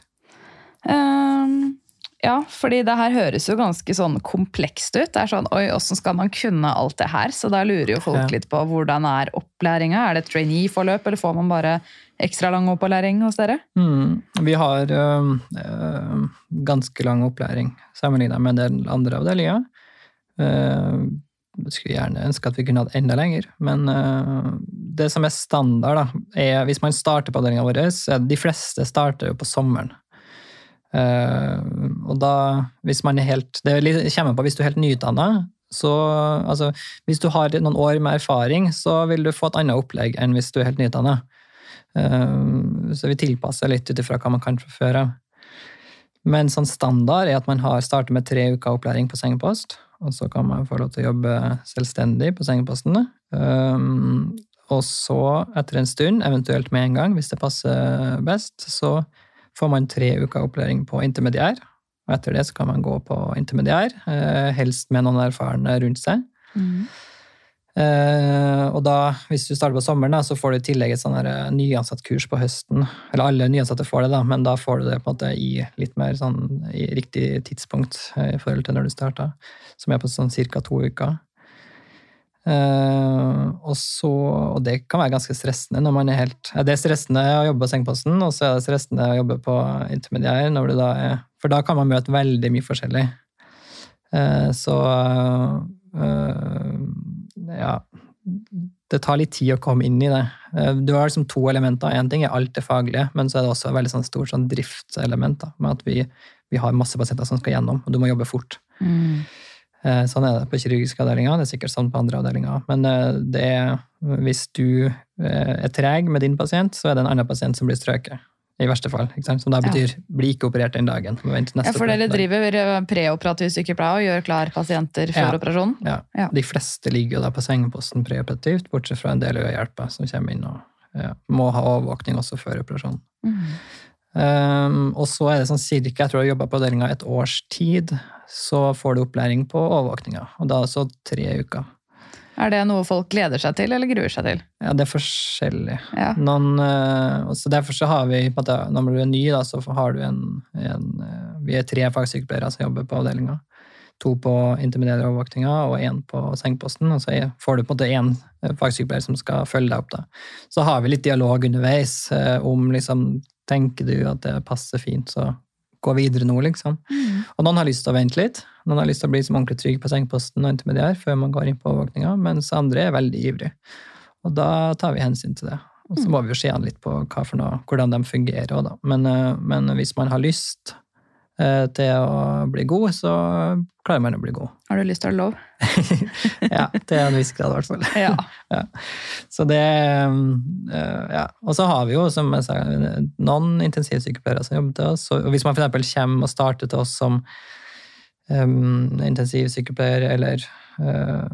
Um, ja, fordi det her høres jo ganske sånn komplekst ut. Det er sånn, oi, Hvordan skal man kunne alt det her? Så da lurer jo folk Ja. litt på hvordan er opplæringa. Er det et trainee-forløp, eller får man bare ekstra lang opplæring hos dere? Mm. Vi har øh, ganske lang opplæring sammenlignet med en del andre avdelinger. Uh, skulle gjerne ønske at vi kunne hatt enda lenger, men uh, det som er standard, da, er hvis man starter på avdelinga vår så er De fleste starter jo på sommeren. Eh, og da, hvis man er helt Det er kommer på hvis du er helt nyutdanna. Så altså, hvis du har noen år med erfaring, så vil du få et annet opplegg enn hvis du er helt nyutdanna. Uh, så vi tilpasser litt ut ifra hva man kan fra før av. Men sånn standard er at man har startet med tre uker opplæring på sengepost, og så kan man få lov til å jobbe selvstendig på sengeposten. Um, og så, etter en stund, eventuelt med en gang, hvis det passer best, så får man tre uker opplæring på intermediær. Og etter det så kan man gå på intermediær, eh, helst med noen erfarne rundt seg. Eh, og da, hvis du starter på sommeren, da, så får du i tillegg et sånn eh, nyansatt-kurs på høsten. Eller alle nyansatte får det, da, men da får du det på en måte i litt mer sånn i riktig tidspunkt i forhold til når du starta, som er på sånn ca. to uker. Eh, og, så, og det kan være ganske stressende når man er helt ja, Det er stressende å jobbe på sengeposten, og så er det stressende å jobbe på intermediær, da er, for da kan man møte veldig mye forskjellig. Uh, så uh, ja Det tar litt tid å komme inn i det. Du har liksom to elementer. Én ting er alt det faglige, men så er det også et veldig sånn stort sånn driftselement. Da, med at vi, vi har masse pasienter som skal gjennom, og du må jobbe fort. Mm. Eh, Sånn er det på kirurgiske avdelinger, det er sikkert sånn på andre avdelinger. Men eh, det er, hvis du eh, er treg med din pasient, så er det en annen pasient som blir strøket. I verste fall. Som da Ja. betyr bli ikke operert den dagen. Ja, for dere driver preoperativ sykepleie og gjør klar pasienter før Ja. operasjonen? Ja. Ja. De fleste ligger jo da på sengeposten preoperativt, bortsett fra en del øyehjelper som kommer inn og ja, må ha overvåkning også før operasjonen. Mm. Um, og så er det sånn cirka, jeg tror jeg jobba på avdelinga et års tid, så får du opplæring på overvåkninga. Og da altså tre uker. Er det noe folk gleder seg til, eller gruer seg til? Ja, det er forskjellig. Ja. Noen, uh, så derfor så har vi, på at når du er ny, da, så har du en, en uh, Vi er tre fagsykepleiere som jobber på avdelinga. To på intermediære overvåkninga og én på sengeposten. Og så får du på en måte én fagsykepleier som skal følge deg opp. da. Så har vi litt dialog underveis uh, om liksom Tenker du at det passer fint, så gå videre nå, liksom. Og noen har lyst til å vente litt. Noen har lyst til å bli som ordentlig trygg på sengeposten og intermediær før man går inn på overvåkninga, mens andre er veldig ivrige. Og da tar vi hensyn til det. Og så må vi jo se an litt på noe, hvordan de fungerer òg, da. Men, eh, men hvis man har lyst til å bli god, så klarer man å bli god. Har du lyst til å ha lov? Ja, til en viss grad, i hvert fall. Ja. Ja. Så det eh, Ja. Og så har vi jo, som jeg sa, noen intensivsykepleiere som jobber til oss. Og hvis man f.eks. kommer og starter til oss som um, intensivsykepleier, eller uh,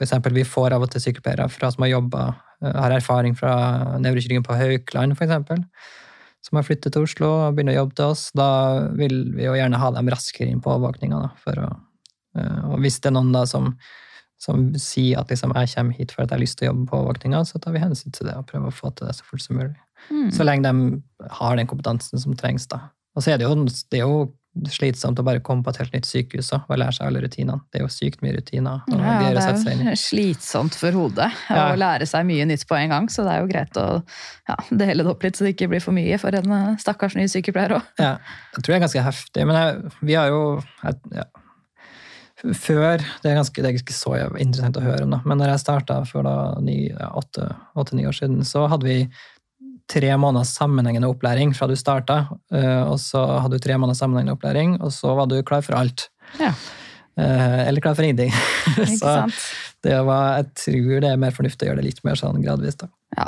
f.eks. vi får av og til sykepleiere fra, som har jobba, har erfaring fra nevrokirurgen på Haukeland, f.eks. Som har flyttet til Oslo og begynner å jobbe til oss. Da vil vi jo gjerne ha dem raskere inn på overvåkninga. Eh, Og hvis det er noen da som, som sier at liksom, jeg kommer hit for at jeg har lyst til å jobbe på overvåkninga, så tar vi hensyn til det og prøver å få til det så fort som mulig. Mm. Så lenge de har den kompetansen som trengs. da. Og så er det jo, det er jo slitsomt å bare komme på et helt nytt sykehus og lære seg alle rutinene. Det er jo sykt mye rutiner. Ja, det er jo slitsomt for hodet Ja. å lære seg mye nytt på en gang, så det er jo greit å ja, dele det opp litt, så det ikke blir for mye for en eh, stakkars ny sykepleier òg. Ja, jeg tror det er ganske heftig, men jeg, vi har jo jeg, ja. Før Det er ganske, det er ikke så interessant å høre om, da, men når jeg starta for åtte-ni år siden, så hadde vi tre måneders sammenhengende opplæring fra du starta, eh, og så hadde du tre måneders sammenhengende opplæring, og så var du klar for alt. Ja. Eh, Eller klar for ingenting. Så det var, jeg tror det er mer fornuftig å gjøre det litt mer sånn gradvis. da. Ja,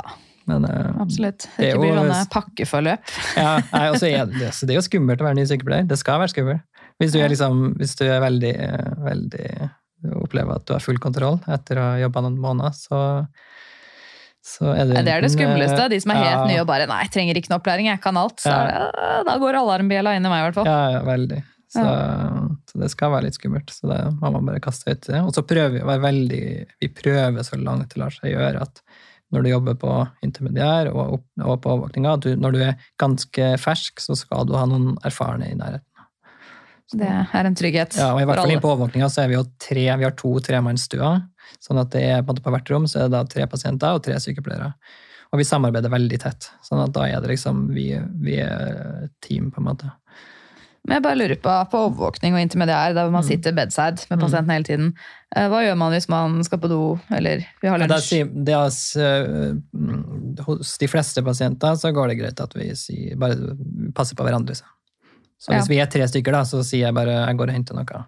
Men eh, absolutt. Det Det ikke blir sånne pakkeforløp. ja, nei, er det, det er jo skummelt å være ny sykepleier. Det skal være skummelt. Hvis du er, liksom, hvis du er veldig, veldig opplever at du har full kontroll etter å ha jobba noen måneder, så, det Det er det eh, skumleste. De som er helt ja, nye og bare 'nei, jeg trenger ikke noe opplæring, jeg kan alt'. Så ja. det, da går alarmbjella inn i meg, i hvert fall. Ja, ja, veldig. Så, så det skal være litt skummelt. Så det må man bare kaste ut i det. Og så prøver vi å være veldig Vi prøver så langt det lar seg gjøre at når du jobber på intermediær og, opp, og på overvåkninga, når du er ganske fersk, så skal du ha noen erfarne i nærheten. Det er en trygghet Ja, og i hvert fall på overvåkninga så er vi jo tre, vi har to tremannsstuer. Sånn at det er på, på hvert rom så er det da tre pasienter og tre sykepleiere. Og vi samarbeider veldig tett. Sånn at da er det liksom vi, vi er team, på en måte. Men jeg bare lurer på, på overvåkning og intermediær, der Mm. man sitter bedside med pasienten hele tiden. eh, Hva gjør man hvis man skal på do, eller vi har lunsj? det er, altså, mm, hos de fleste pasienter så går det greit at vi sier, bare passer på hverandre. Så, så Ja. hvis vi er tre stykker, da, så sier jeg bare jeg går og henter noe.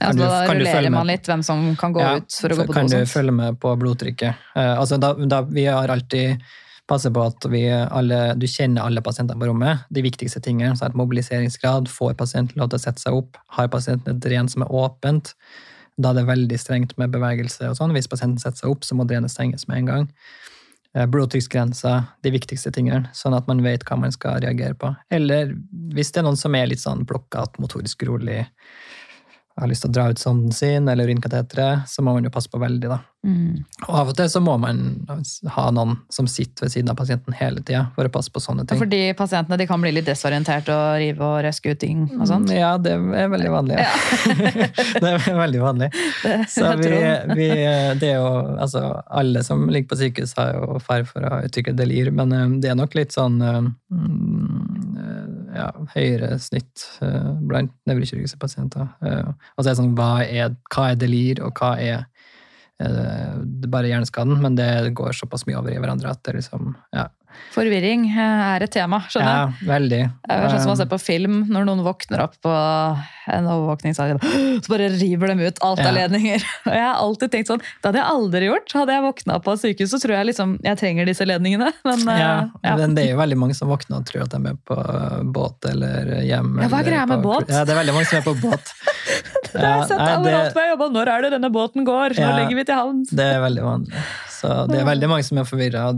Ja, så du- da rullerer man litt hvem som kan gå Ja, ut for å gå på kan du følge med på blodtrykket? Eh, altså da, da, vi har alltid passet på at vi alle, du kjenner alle pasientene på rommet. De viktigste tingene, så er mobiliseringsgrad, får pasienten lov til å sette seg opp, har pasienten et dren som er åpent, da er det veldig strengt med bevegelse og sånn. Hvis pasienten setter seg opp, så må drenet stenges med en gang. Eh, Blodtrykksgrensa, de viktigste tingene, sånn at man vet hva man skal reagere på. Eller hvis det er noen som er litt sånn blokkete, motorisk rolig, har lyst til å dra ut sonden sin eller urinkateteret, så må man jo passe på veldig, da. Mm. Og av og til så må man ha noen som sitter ved siden av pasienten hele tida for å passe på sånne Ja, ting. Fordi pasientene de kan bli litt desorientert og rive og røske ut ting og sånt. Mm, Ja, det er veldig vanlig. Ja. det er veldig vanlig. Så vi, vi, det er jo, altså, alle som ligger på sykehus har jo fare for å utvikle delir, men eh, det er nok litt sånn eh, mm, ja, høyere snitt uh, blant nevrokirurgiske pasienter. Uh, Og så er sånn, hva er, hva er delir, og hva er eh, er bare hjerneskaden, men det går såpass mye over i hverandre at det liksom Ja, Forvirring eh, er et tema, skjønner jeg. ja veldig. Det er sånn som man se ser på film, når noen våkner opp på en overvåkningssal, så bare river dem ut alt Ja. av ledninger. Og jeg har alltid tenkt sånn, det hadde jeg aldri gjort. Hadde jeg våkna på sykehus, så tror jeg liksom, jeg trenger disse ledningene. Men, eh, Ja, ja. men det er jo veldig mange som våkner og tror at de er på båt eller hjem. Ja, hva er greia med båt? Ja, det er veldig mange som er på båt. Det har jeg sett overalt hvor jeg jobber. Når er det denne båten går? Nå Ja. legger vi til havn. det er veldig vanlig. Så det er veldig mange som er forvirra,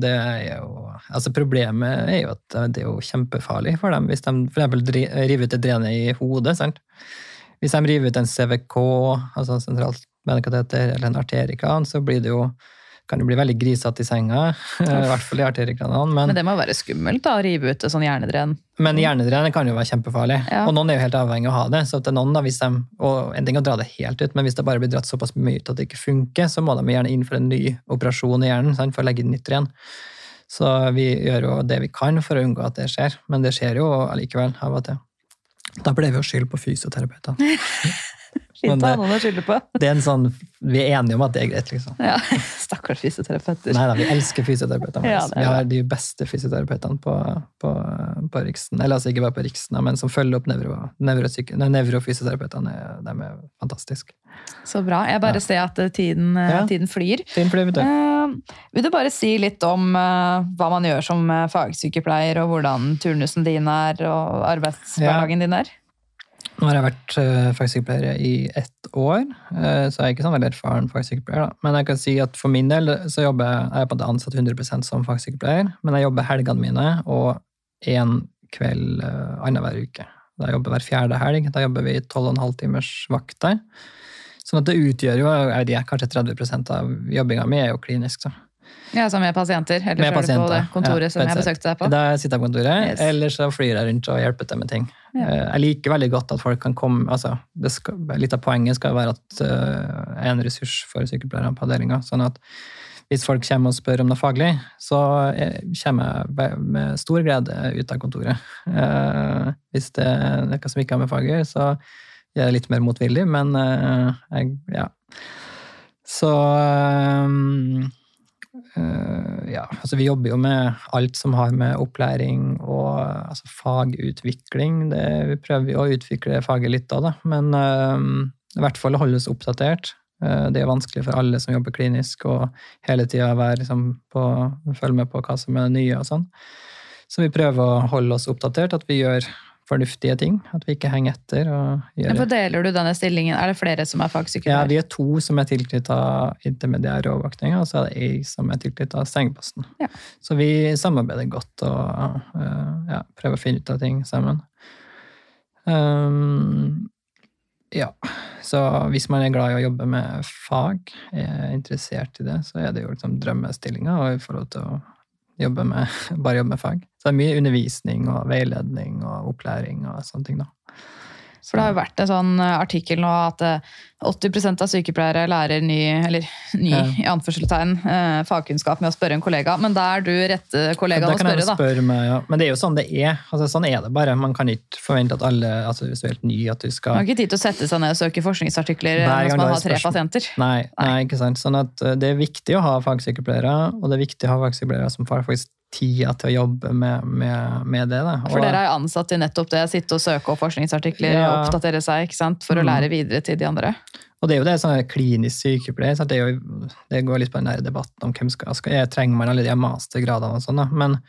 Altså, problemet er jo at det er jo kjempefarlig for dem hvis de for eksempel river ut et drene i hodet. sant? Hvis de river ut en CVK, altså sentralt venekateter, eller en arterikan, så blir det jo kan jo bli veldig grisete i senga, i hvert fall i arterikranene. Men det må være skummelt da, å rive ut sånn hjernedren. Men hjernedren kan jo være kjempefarlig, Ja. og noen er jo helt avhengig av å ha det. så er noen da, hvis de, og En ting å dra det helt ut, men hvis det bare blir dratt såpass mye ut at det ikke funker, så må de gjerne inn for en ny operasjon i hjernen sant, for å legge inn nytt igjen. Så vi gjør jo det vi kan for å unngå at det skjer, men det skjer jo allikevel av og til. Da ble vi jo skyld på fysioterapeutene. Fint å ha noen å skylde på. Det er en sånn, Vi er enige om at det er greit, liksom. Ja, Stakkars fysioterapeuter. Nei da, vi elsker fysioterapeutene. Våre. er vi har de beste fysioterapeutene på, på, på Riksen. Eller altså ikke bare på Riksen, men som følger opp nevro, nevrofysioterapeutene. er- De er fantastiske. Så bra. Jeg bare Ja. ser at eh, tiden, flyr. Ja. tiden flyr. Fin fly, vet du. Uh, vil du bare si litt om uh, hva man gjør som eh, fagsykepleier, og hvordan turnusen din er, og arbeidshverdagen din er? Nå har jeg vært uh, fagsykepleier i ett år, uh, så jeg er ikke sånn veldig erfaren fagsykepleier. Da. Men jeg kan si at for min del så jobber jeg, jeg er på måte ansatt 100% som fagsykepleier, men jeg jobber helgene mine og én kveld uh, annenhver uke. Da jobber hver fjerde helg. Da jobber vi 12,5 timers vakter. Sånn at det utgjør jo jeg vet ikke, kanskje 30% av jobbinga mi er jo klinisk. Så. Ja, så med pasienter? Eller Med så er på det kontoret ja, som jeg besøkte deg på? Da sitter jeg på kontoret, Yes. eller så flyr jeg rundt og hjelper til med ting. Eh, Jeg liker veldig godt at folk kan komme altså, det skal, Litt av poenget skal være at eh, jeg er en ressurs for sykepleiere på avdelinga. Sånn at hvis folk kommer og spør om noe faglig, så eh, kommer jeg med stor glede ut av kontoret. Eh, Hvis det er noe som ikke har med faget, så gjør jeg litt mer motvillig, men eh, jeg, ja. Så eh, eh, ja, altså vi jobber jo med alt som har med opplæring og altså fagutvikling. Det, vi prøver jo å utvikle faget litt da, da. men uh, i hvert fall holde oss oppdatert. Uh, det er vanskelig for alle som jobber klinisk, og hele tida liksom følge med på hva som er nye og sånn. Så vi prøver å holde oss oppdatert, at vi gjør fornuftige ting. At vi ikke henger etter. og gjør... Deler du denne stillingen? Er det flere som er fagsykepleier? Ja, vi er to som er tilknytta intermediær overvåkning, og så er det ei som er tilknytta sengeposten. Ja. Så vi samarbeider godt og uh, ja, prøver å finne ut av ting sammen. Um, ja, så hvis man er glad i å jobbe med fag, er interessert i det, så er det jo liksom drømmestillinga i forhold til å jobbe med, bare jobbe med fag. Så det er mye undervisning og veiledning og opplæring og sånne ting. da. For det har jo vært en sånn eh, artikkel nå at 80 eh, av sykepleiere lærer ny, eller ny ja. i anførselstegn, eh, fagkunnskap med å spørre en kollega. Men da er du rette kollegaen å spørre, da. Spørre med, ja. Men det er jo sånn det er. Altså, sånn er det bare. Man kan ikke forvente at alle altså, hvis du er helt ny, at du skal Man har ikke tid til å sette seg ned og søke forskningsartikler mens man har tre pasienter. Nei, nei. nei, ikke sant. Sånn at det er viktig å ha fagsykepleiere, og det er viktig å ha fagsykepleiere som faktisk tida til å jobbe med, med, med det. Da. For dere er jo ansatt til nettopp det, sitte og søke opp forskningsartikler ja. og oppdatere seg ikke sant? for å mm. lære videre til de andre. Og det er jo det sånn klinisk sykepleier. Det, jo, det, går litt på den der debatten om hvem skal, skal jeg trenger man alle de mastergradene og sånn. Men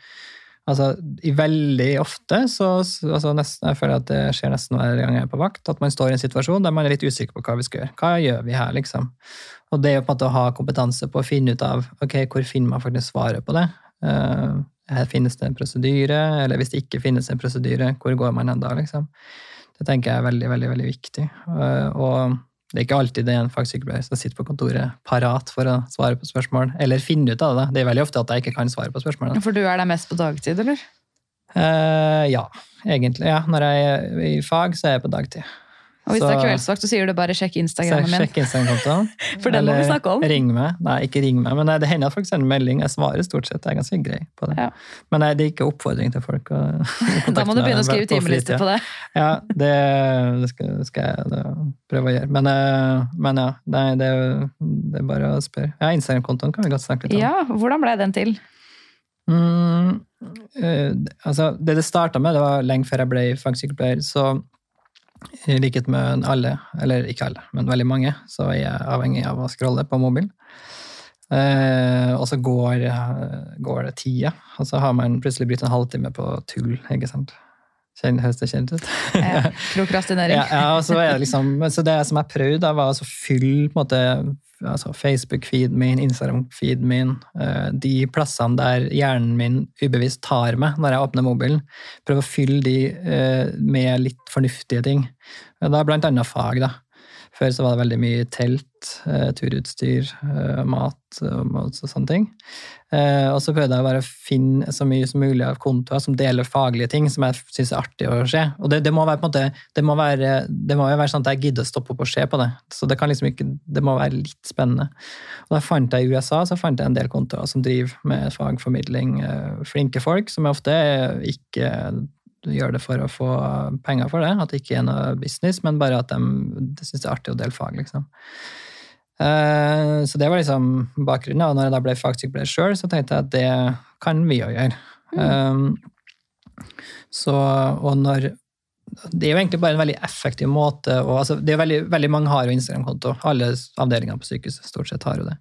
altså, veldig ofte så altså nesten, Jeg føler at det skjer nesten hver gang jeg er på vakt, at man står i en situasjon der man er litt usikker på hva vi skal gjøre. Hva gjør vi her, liksom? Og det er jo på en måte å ha kompetanse på å finne ut av ok, hvor finner man faktisk svaret på det. Uh, her finnes det en prosedyre, eller hvis det ikke finnes en prosedyre, hvor går man hen da? liksom? Det tenker jeg er veldig, veldig, veldig viktig. Uh, og det er ikke alltid det er en fagsykepleier som sitter på kontoret parat for å svare på spørsmål, eller finne ut av det. Det er veldig ofte at jeg ikke kan svare på spørsmål. For du er der mest på dagtid, eller? Uh, ja, egentlig. ja. Når jeg er i fag, så er jeg på dagtid. Og hvis så, det er kveldsvakt, så sier du bare 'sjekk Instagramen min'. Sjekk Instagram-kontoen. For den må vi snakke om. Ring meg. Nei, ikke ring meg. Men det hender at folk sender melding. Jeg svarer stort sett. Jeg er ganske grei på det. Ja. Men nei, det er ikke oppfordring til folk å Da må du begynne å skrive timelister på det. Ja, det, det, skal, skal, jeg det, prøve å gjøre. Men, eh, men ja, nei, det, det, er bare å spørre. Ja, Instagram-kontoen kan vi godt snakke litt om. Ja, Hvordan ble den til? Mm, altså, det det starta med, det var lenge før jeg ble fagsykepleier. så i likhet med alle, eller ikke alle, men veldig mange, så er jeg avhengig av å scrolle på mobilen. Eh, og så går, går, det tida, og så har man plutselig brukt en halvtime på tull. ikke sant? Høres det kjent ut? Ja, prokrastinering. ja, ja, så, det liksom, så det som jeg prøvde, var å fylle på en måte, altså Facebook-feeden min, Instagram-feeden min, eh, de plassene der hjernen min ubevisst tar meg når jeg åpner mobilen. Prøve å fylle de eh, med litt fornuftige ting. Da blant annet fag, da. Før så var det veldig mye telt, eh, turutstyr, mat og sånne ting. Og så prøvde jeg bare å finne så mye som mulig av kontoer som deler faglige ting som jeg syns er artig å se. Og det, det, må være på en måte, det må være, det må være sånn at jeg gidder å stoppe opp og se på det. Så det kan liksom ikke, det må være litt spennende. Og da fant jeg I USA så fant jeg en del kontoer som driver med fagformidling. Flinke folk som ofte ikke gjør det for å få penger for det, at det ikke er noe business, men bare at de, syns det er artig å dele fag, liksom. Uh, så det var liksom bakgrunnen. Og når jeg da ble fagsykepleier sjøl, så tenkte jeg at det kan vi jo gjøre. Mm. Um, så, og når Det er jo egentlig bare en veldig effektiv måte og, altså, det er veldig, veldig mange har jo Instagram-konto. Alle avdelingene på sykehuset stort sett har jo det.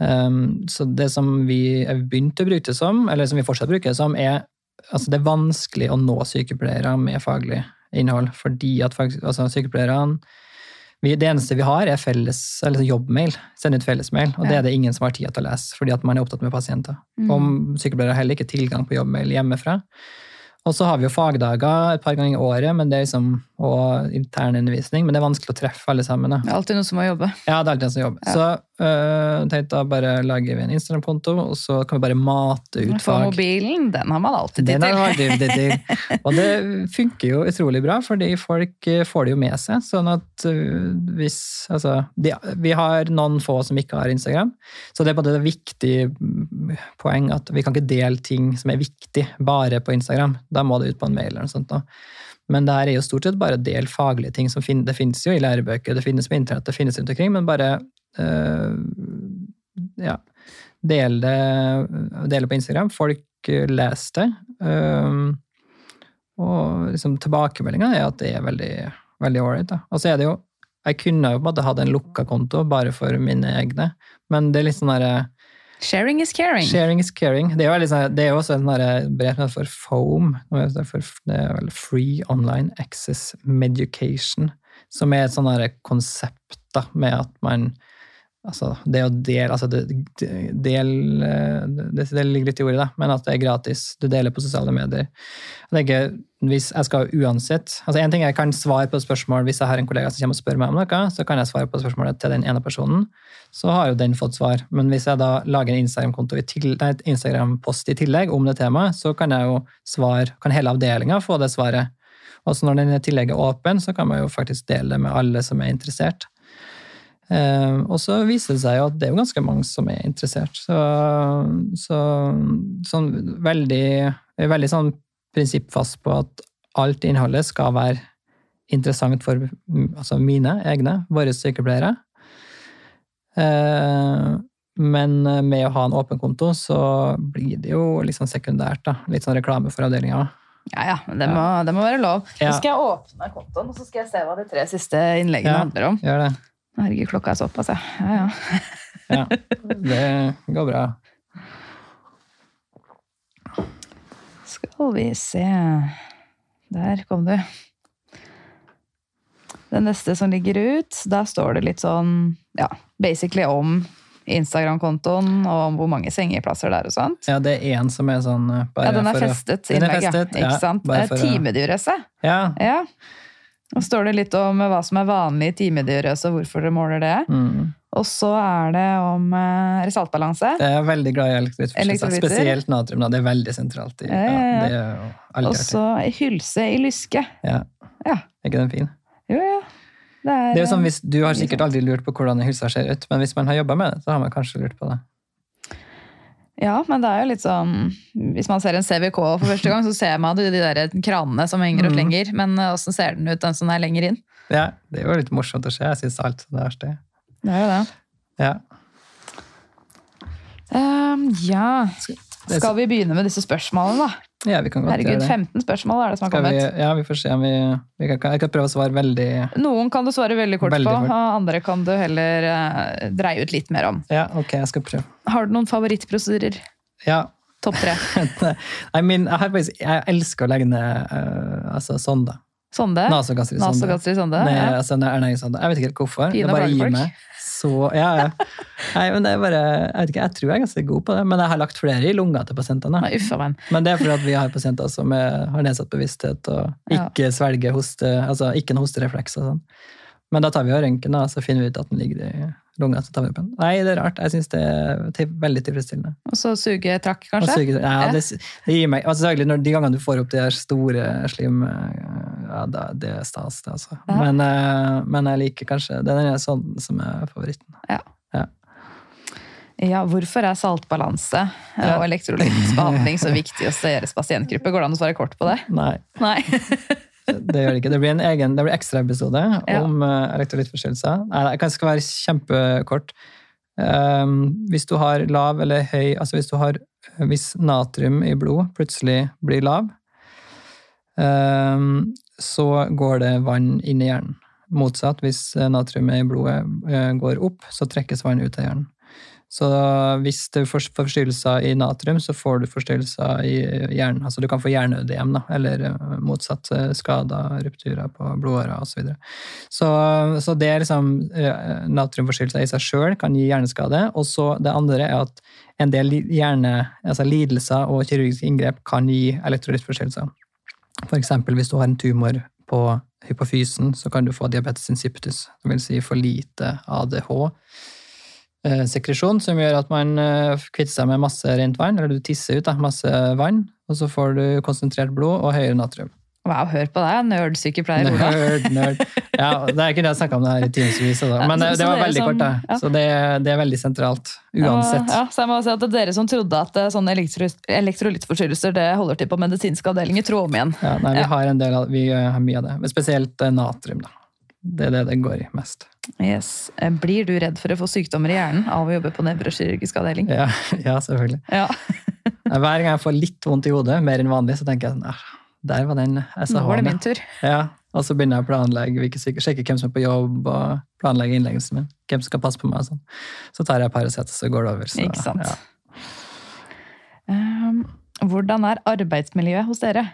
Um, så det som vi begynte å bruke det som, eller som vi fortsatt bruker det som, er altså det er vanskelig å nå sykepleiere med faglig innhold, fordi at altså sykepleierne vi, Det eneste vi har, er felles, eller jobbmail. Sende ut fellesmail. Og ja. det er det ingen som har tid til å lese, fordi at man er opptatt med pasienter. Mm. Og sykepleiere har heller ikke tilgang på jobbmail hjemmefra. Og så har vi jo fagdager et par ganger i året men det er liksom, og internundervisning, men det er vanskelig å treffe alle sammen. Da. Det er alltid noen som må jobbe. Ja, det er alltid noen som jobber. Ja. Så øh, tenkte da bare lager vi en Instagram-konto, og så kan vi bare mate ut For fag. mobilen, den har man alltid tid til. Alltid til. Og det funker jo utrolig bra, fordi folk øh, får det jo med seg. Sånn at øh, hvis Altså, de, vi har noen få som ikke har Instagram, så det er både et viktig poeng at vi kan ikke dele ting som er viktig, bare på Instagram. Da må det ut på en mail eller noe sånt. Da. Men det her er jo stort sett bare del faglige ting som finnes. Det finnes jo i lærebøker, det finnes på internett, det finnes rundt omkring, men bare øh, Ja. Del det, del på Instagram. Folk eh, leser det. Øh, og liksom tilbakemeldinga er at det er veldig veldig ålreit. Og så er det jo Jeg kunne jo på en måte hatt en lukka konto bare for mine egne, men det er litt sånn derre Sharing is caring. Sharing is caring. Det er jo, sånn- det er jo også en sånn brev for FOAM. Det er vel Free Online Access Medication. Som er et sånt konsept da, med at man Altså, det å dele altså det, del, eh, det, det ligger litt i ordet, da, men at det er gratis. Du deler på sosiale medier. Jeg tenker, hvis jeg skal uansett altså En ting jeg kan svare på spørsmål hvis jeg har en kollega som kommer og spør meg om noe, så kan jeg svare på spørsmålet til den ene personen. Så har jo den fått svar. Men hvis jeg da lager en Instagram-post i Instagram-post i tillegg om det temaet, så kan jeg jo svare, kan hele avdelinga få det svaret. Og så når den tillegget tillegg er åpen, så kan man jo faktisk dele det med alle som er interessert. Eh, og så viser det seg jo at det er jo ganske mange som er interessert. Så, så sånn veldig, er veldig sånn prinsippfast på at alt innholdet skal være interessant for altså mine egne, våre sykepleiere. Eh, men med å ha en åpen konto, så blir det jo liksom sekundært. da. Litt sånn reklame for avdelinga. Ja, ja, det må, det må være lov. Ja. Nå skal jeg åpne kontoen, og så skal jeg se hva de tre siste innleggene Ja. handler om. Gjør det. Herregud, klokka er såpass, ja. ja, ja. Ja, det går bra. Skal vi se Der kom du. Den neste som ligger ut, der står det litt sånn ja, basically om Instagram-kontoen og om hvor mange sengeplasser det er og sånt. Ja, det er én som er sånn eh, Ja, den er for å- festet Den er festet, ja, Ikke sant? Det er å- Ja. Ja. Og står det litt om hva som er vanlig i timediurese, og hvorfor dere måler det. Mm. Og så er det om eh, saltballanse. Jeg er veldig glad i. Elektrolytter. Spesielt natrium. Da. Det er veldig sentralt. I, Ja, ja, ja. er Og så hylse i lyske. Ja. Ja. Er ikke den fin? Jo, ja. Det er, Det er sånn, hvis, Du har sikkert aldri lurt på hvordan hylsa ser ut, men hvis man har jobba med det, så har man kanskje lurt på det. Ja, men det er jo litt sånn Hvis man ser en CVK for første gang, så ser man de der kranene som henger og slenger. lenger. Men eh, åssen ser den ut, den som er lenger inn? Ja, Det er jo litt morsomt å se. Jeg syns alt det verste. Det er jo det. Ja. Um, ja. Skal vi begynne med disse spørsmålene, da? Ja, vi kan godt Herregud, gjøre det. 15 spørsmål er det som har kommet. vi, ja, vi får se om vi, vi kan, Jeg kan prøve å svare veldig Noen kan du svare veldig kort Veldig på, kort. og andre kan du heller eh, dreie ut litt mer om. Ja, ok, jeg skal prøve. Har du noen favorittprosedyrer? Ja, Topp tre. Nei, min, jeg, har faktisk, jeg elsker å legge ned uh, altså, sonde. Sonde? Nasogastrisk sonde. Nasogastrisk sonde? Nei, Ja. altså, ernæringssonde. Jeg vet ikke helt hvorfor. Pine det bare gir meg så Ja, ja. Nei, men det er bare, jeg vet ikke, jeg tror jeg er ganske god på det, men jeg har lagt flere i lunga til pasientene. Nei, uffa, men. Men det er fordi at vi har pasienter som er, har nedsatt bevissthet og Ja. ikke svelger hoste, altså ikke noe hosterefleks og sånn. Men da tar vi jo røntgen, og så finner vi ut at den ligger i lunga. så tar vi opp igjen. Nei, det er rart. Jeg syns det er veldig tilfredsstillende. Og så suge trakk, kanskje? suge- ja, Ja. det, det gir meg, altså når De gangene du får opp de her store slim ja, da, Det er stas, det, altså. Ja. Men, eh, men jeg liker kanskje Det er sånn som er favoritten. Ja, Ja, hvorfor er saltbalanse eh, Ja. og elektrolytbehandling så viktig hos deres pasientgruppe? Går det an å svare kort på det? Nei, Nei. det gjør det ikke. Det blir en egen, det blir ekstraepisode Ja. om uh, elektrolyttforstyrrelser. Nei, Jeg skal være kjempekort. Um, hvis du har lav eller høy Altså hvis du har Hvis natrium i blod plutselig blir lav, um, så går det vann inn i hjernen. Motsatt, hvis eh, natriumet i blodet eh, går opp, så trekkes vann ut av hjernen. Så hvis du får forstyrrelser i natrium, så får du forstyrrelser i hjernen. Altså du kan få hjerneødem, da, eller eh, motsatt eh, skader, rupturer på blodårer osv. Så, videre. så Så det er liksom eh, Natriumforstyrrelser i seg sjøl kan gi hjerneskade. Og så det andre er at en del hjerne, altså lidelser og kirurgiske inngrep kan gi elektrolyttforstyrrelser. For eksempel hvis du har en tumor på hypofysen, så kan du få diabetes insipidus, dvs. si for lite ADH eh, sekresjon, som gjør at man eh, kvitter seg med masse rent vann, eller du tisser ut da, masse vann, og så får du konsentrert blod og høyere natrium. Wow, hør på deg, nerdsykepleier Ola. Nerd, nerd. Ja, det er ikke det jeg snakka om det her i timevis, altså. Men det, det var veldig som- kort, da. ja. Så det, det er veldig sentralt. Uansett. Ja, så jeg må si at det er Dere som trodde at eh, sånne elektro elektrolyttforstyrrelser det holder til på medisinsk avdeling tro om igjen. Ja, nei, vi har en del av, vi eh, har mye av det, men spesielt eh, natrium, da. Det er det det går i mest. Yes. Eh, Blir du redd for å få sykdommer i hjernen av å jobbe på nevrokirurgisk avdeling? Ja, ja selvfølgelig. Ja. Hver gang jeg får litt vondt i hodet, mer enn vanlig, så tenker jeg sånn ah, Der var den Nå var det min tur. Ja, og så begynner jeg å planlegge, hvilke sjekke hvem som er på jobb, og planlegge innleggelsen min. Hvem som skal passe på meg. og Sånn. Så tar jeg Paracet, og så går det over. Så, Ikke sant. Ja. Um, hvordan er arbeidsmiljøet hos dere?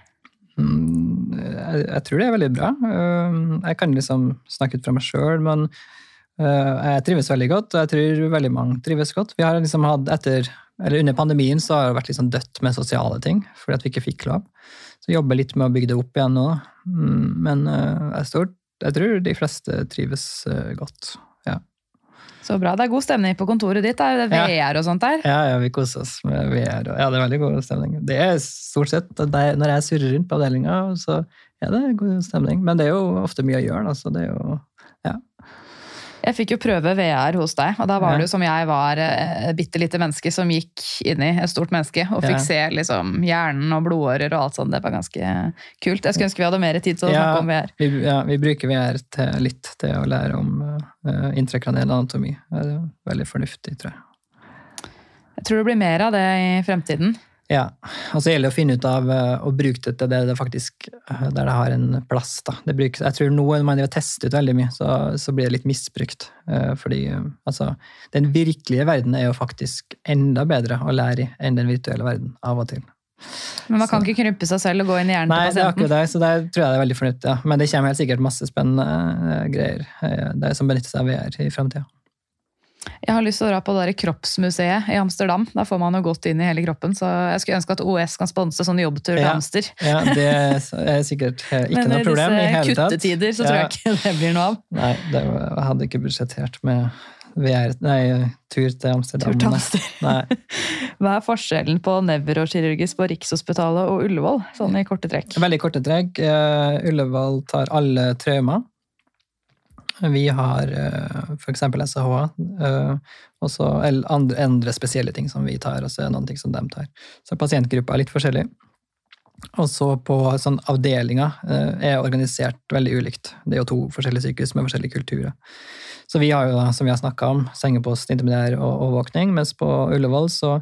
Mm, jeg, jeg tror det er veldig bra. Um, Jeg kan liksom snakke ut fra meg sjøl, men uh, jeg trives veldig godt, og jeg tror veldig mange trives godt. Vi har liksom hatt etter, eller Under pandemien så har det vært sånn dødt med sosiale ting, fordi at vi ikke fikk lov. Så jeg jobber litt med å bygge det opp igjen nå. Mm, Men uh, jeg, står, jeg tror de fleste trives uh, godt. Ja. Så bra. Det er god stemning på kontoret ditt. Er det Ja. VR og sånt der? Ja, ja, vi koser oss med VR. og Ja, det er veldig god stemning. Det er stort sett Når jeg surrer rundt på avdelinga, så er det god stemning. Men det er jo ofte mye å gjøre. Da, så det er jo Jeg fikk jo prøve VR hos deg, og da var Ja. det jo som jeg var et bitte lite menneske som gikk inn i et stort menneske og fikk Ja. se liksom hjernen og blodårer og alt sånt. Det var ganske kult. Jeg skulle ønske vi hadde mer tid til å Ja. snakke om VR. Vi, ja, vi bruker VR til, litt til å lære om uh, intrakraniell anatomi. Det er veldig fornuftig, tror jeg. Jeg tror det blir mer av det i fremtiden. Ja, og så gjelder det å finne ut av uh, å bruke det til det det faktisk uh, der det har en plass. da. Det brukes, jeg tror nå når man har testet ut veldig mye, så, så blir det litt misbrukt. Uh, fordi altså, den virkelige verden er jo faktisk enda bedre å lære i enn den virtuelle verden, av og til. Men man kan Så- ikke krympe seg selv og gå inn i hjernen Nei, til det er akkurat det, så der tror jeg det er veldig fornuftig. Ja. Men det kommer helt sikkert masse spennende greier der som benytter seg av VR i framtida. Jeg har lyst til å dra på det der kroppsmuseet i Amsterdam. Da får man jo godt inn i hele kroppen. Så jeg skulle ønske at OS kan sponse sånn jobbtur til Ja. Amster. Ja, det er sikkert uh, ikke Men noe problem i hele i hele disse kuttetider så tror Ja. jeg ikke det blir noe av. Nei, det hadde ikke budsjettert med VR, nei, tur til Amsterdam. Tur til Amsterdam. Hva er forskjellen på nevrokirurgisk på Rikshospitalet og Ullevål? Sånn i korte trekk. Veldig korte trekk. Uh, Ullevål tar alle traumer. Vi har uh, f.eks. SHA, uh, og så andre, spesielle ting som vi tar, og så er det noen ting som de tar. Så pasientgruppa er litt forskjellig. Og så på sånn avdelinger uh, er organisert veldig ulikt. Det er jo to forskjellige sykehus med forskjellige kulturer. Så vi har jo, som vi har snakka om, sengepost, intermediær og overvåkning, mens på Ullevål så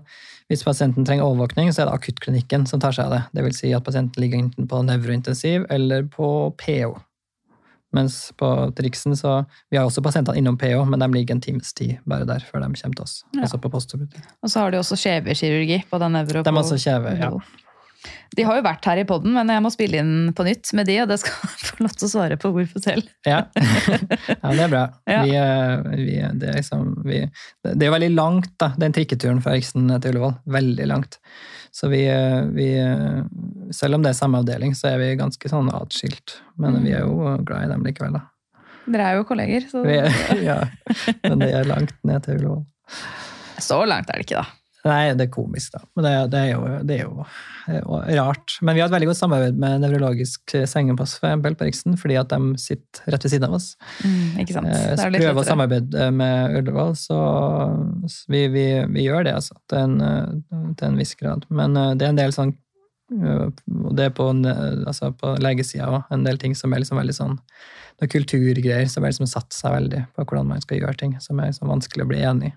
hvis pasienten trenger overvåkning, så er det akuttklinikken som tar seg av det. Det vil si at pasienten ligger enten på nevrointensiv eller på PO. Mens på Triksen så Vi har også pasienter innom PO, men de ligger en times tid bare der før de kommer til oss. Ja. Altså på. Og så har de også kjevekirurgi på den nevro. De har også kjeve, ja. De har jo vært her i poden, men jeg må spille inn på nytt med de, og det skal jeg få lov til å svare på hvorfor selv. Ja, ja det er bra. Ja. Vi, eh, vi, det, er liksom, vi, det er jo veldig langt, da, den trikketuren fra Riksen til Ullevål. Veldig langt. Så vi, eh, vi eh, Selv om det er samme avdeling, så er vi ganske sånn atskilt. Men vi er jo glad i dem likevel, da. Dere er jo kolleger, så er, ja, men det er langt ned til Ullevål. så langt er det ikke, da. Nei, det er komisk, da. Men det, det, er, jo, det er jo eh, rart. Men vi har et veldig godt samarbeid med nevrologisk sengepass for eksempel, på Riksen, fordi at de sitter rett ved siden av oss. Mm, ikke sant? Eh, Det Så er prøver å samarbeide med Ullevål, så så vi, vi, vi gjør det, altså. Til en, eh, til en viss grad. Men eh, det er en del sånn eh, det er på, eh, altså på legesida òg, en del ting som er liksom veldig sånn noen kulturgreier som er liksom satt seg veldig på hvordan man skal gjøre ting, som er liksom vanskelig å bli enig i.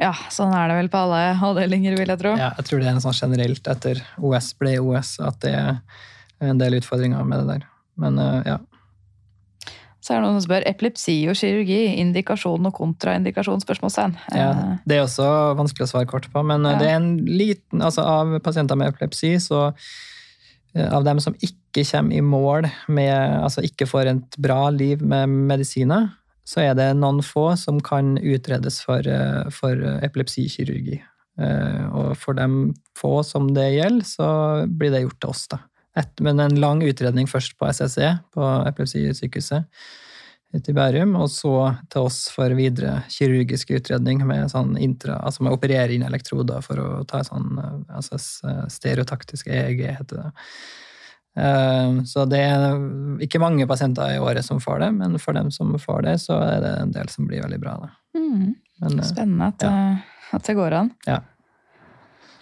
Ja, sånn er det vel på alle avdelinger, vil jeg tro. Ja, jeg tror det er en sånn generelt etter OS ble OS, at det er en del utfordringer med det der. Men eh, ja. Så er det noen som spør epilepsi og kirurgi, indikasjon og kontraindikasjon? spørsmålstegn. ja. Eh, Det er også vanskelig å svare kort på, men eh, Ja. det er en liten Altså av pasienter med epilepsi, så av dem som ikke kommer i mål med Altså ikke får et bra liv med medisiner, så er det noen få som kan utredes for, eh, for epilepsikirurgi. Eh, Og for dem få som det gjelder, så blir det gjort til oss, da. Et, men en lang utredning først på SSE, på epilepsisykehuset i Bærum, og så til oss for videre kirurgisk utredning med sånn intra, altså med å operere inn elektroder for å ta sånn eh, altså stereotaktisk EEG, heter det. Eh, Så det er ikke mange pasienter i året som får det, men for dem som får det, så er det en del som blir veldig bra. Da. mm, Men, eh, spennende at, ja. eh, at det går an. Ja.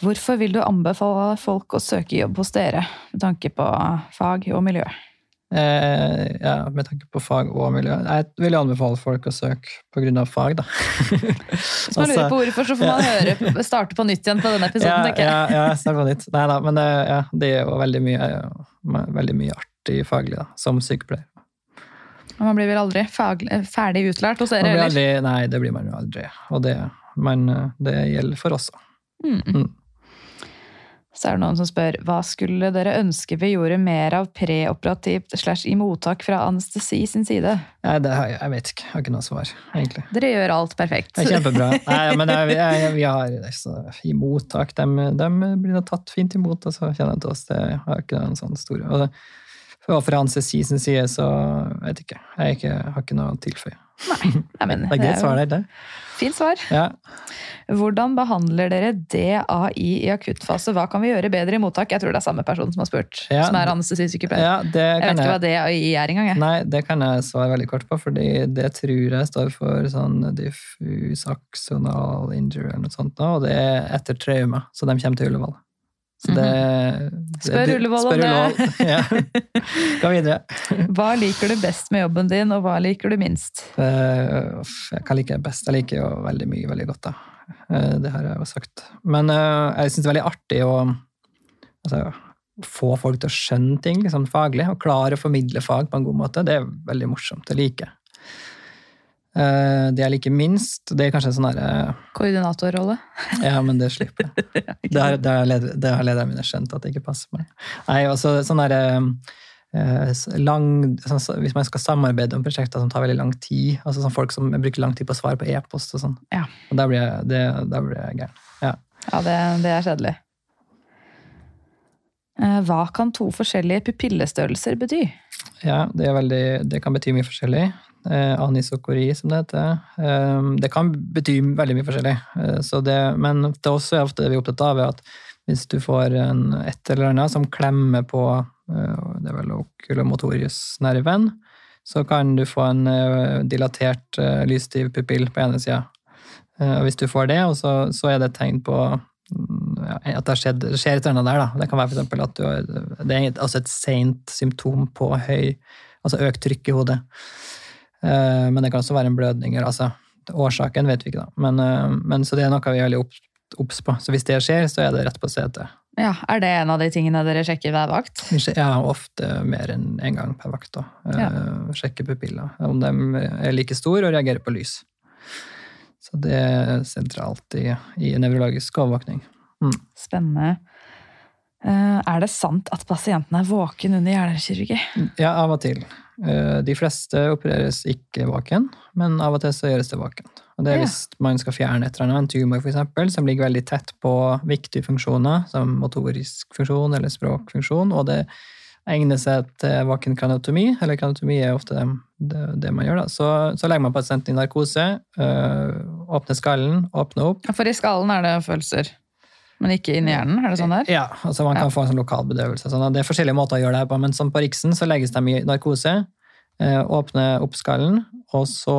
Hvorfor vil du anbefale folk å søke jobb hos dere, med tanke på fag og miljø? Eh, ja, med tanke på fag og miljø. Jeg vil anbefale folk å søke pga. fag, da. Hvis man lurer på hvorfor, så får man høre, starte på nytt igjen på denne episoden. ja, tenker jeg. ja, ja, start på nytt. Nei da, men det, ja, det er jo veldig mye, veldig mye artig faglig da, som sykepleier. Og Man blir vel aldri faglig, ferdig utlært hos dere aldri, nei, det blir man jo aldri. Og det, men eh, det gjelder for oss. òg. Mm. Mm. Så er det noen som spør hva skulle dere ønske vi gjorde mer av preoperativt slash i mottak fra anestesi sin side? Nei, det har jeg, jeg vet ikke. Jeg har ikke noe svar, egentlig. Dere gjør alt perfekt. Det er kjempebra. Nei, men jeg, er- vi, jeg, vi har så, i mottak, de, de blir da tatt fint imot, og så kjenner til oss. Det har ikke noen sånn store. Og og fra anestesi sin side, så vet jeg ikke. Jeg er ikke, har ikke noe å tilføye. Nei, men, Det er greit svar der, det. Fint svar. Ja. Hvordan behandler dere DAI i akuttfase? Hva kan vi gjøre bedre i mottak? Jeg tror det er samme person som har spurt, Ja. som er anestesisykepleier. ja, jeg vet ikke hva. DAI er engang. jeg. Nei, det kan jeg svare veldig kort på, fordi det tror jeg står for sånn diffus axonal injury eller noe sånt, og det er etter trauma, så de kommer til Ullevål. Så det, det Mhm. Spør Ullevål om det. Ja. Gå videre. Hva liker du best med jobben din, og hva liker du minst? hva liker Jeg det best. Jeg liker jo veldig mye veldig godt, da. Uh, Det har jeg jo sagt. Men uh, jeg syns det er veldig artig å altså, få folk til å skjønne ting liksom, faglig, og klare å formidle fag på en god måte. Det er veldig morsomt. Det liker jeg. Eh, Det jeg liker minst, det er kanskje en sånn derre Koordinatorrolle? Ja, men det slipper jeg. Det har, det har, leder, det har lederne mine skjønt at det ikke passer meg. Nei, altså sånn derre eh, lang, sånn, Hvis man skal samarbeide om prosjekter som tar veldig lang tid, altså sånn folk som bruker lang tid på å svare på e-post og sånn, Ja. og da blir jeg, det, blir jeg gæren. Ja. Ja, det, det er kjedelig. Eh, Hva kan to forskjellige pupillestørrelser bety? Ja, det, er veldig, det kan bety mye forskjellig. Eh, anisokori, som det heter. Eh, det kan bety veldig mye forskjellig. Eh, det, men det er er ofte det vi er opptatt av, er at hvis du får en, et eller annet som klemmer på eh, det er vel okulomotorius nerven så kan du få en dilatert lysstiv pupill på ene sida. Og hvis du får det, så, så er det et tegn på mm, ja, at det, skjedd, skjer et eller annet der. Da. Det kan være for eksempel at du har, det er altså et seint symptom på høy, altså økt trykk i hodet. Eh, Men det kan også være en blødning. Altså, årsaken vet vi ikke, da. Men, eh, men, så det er noe vi er veldig obs- på. Så hvis det skjer, så er det rett på CT. Ja, Er det en av de tingene dere sjekker hver vakt? Ja, ofte mer enn én en gang per vakt. da. Eh, Ja. Sjekke pupiller. Om de er like store og reagerer på lys. Så det er sentralt i, i nevrologisk overvåkning. Spennende. Eh, Er det sant at pasienten er våken under hjernekirurgi? Ja, av og til. Eh, De fleste opereres ikke våken, men av og til så gjøres det våken. Og det er Ja. hvis man skal fjerne et eller annet, en tumor for eksempel, som ligger veldig tett på viktige funksjoner, som motorisk funksjon eller språkfunksjon, og det egner seg til våken kraniotomi, eller kraniotomi er ofte det, det, det man gjør da. Så, så legger man pasienten i narkose, øh, åpner skallen, åpner opp, For i skallen er det følelser, men ikke inni hjernen? Er det sånn der? Ja, altså man kan få en sånn lokal bedøvelse. Sånn, det er forskjellige måter å gjøre det her på, men som på Riksen så legges de i narkose, eh, åpner opp skallen, og så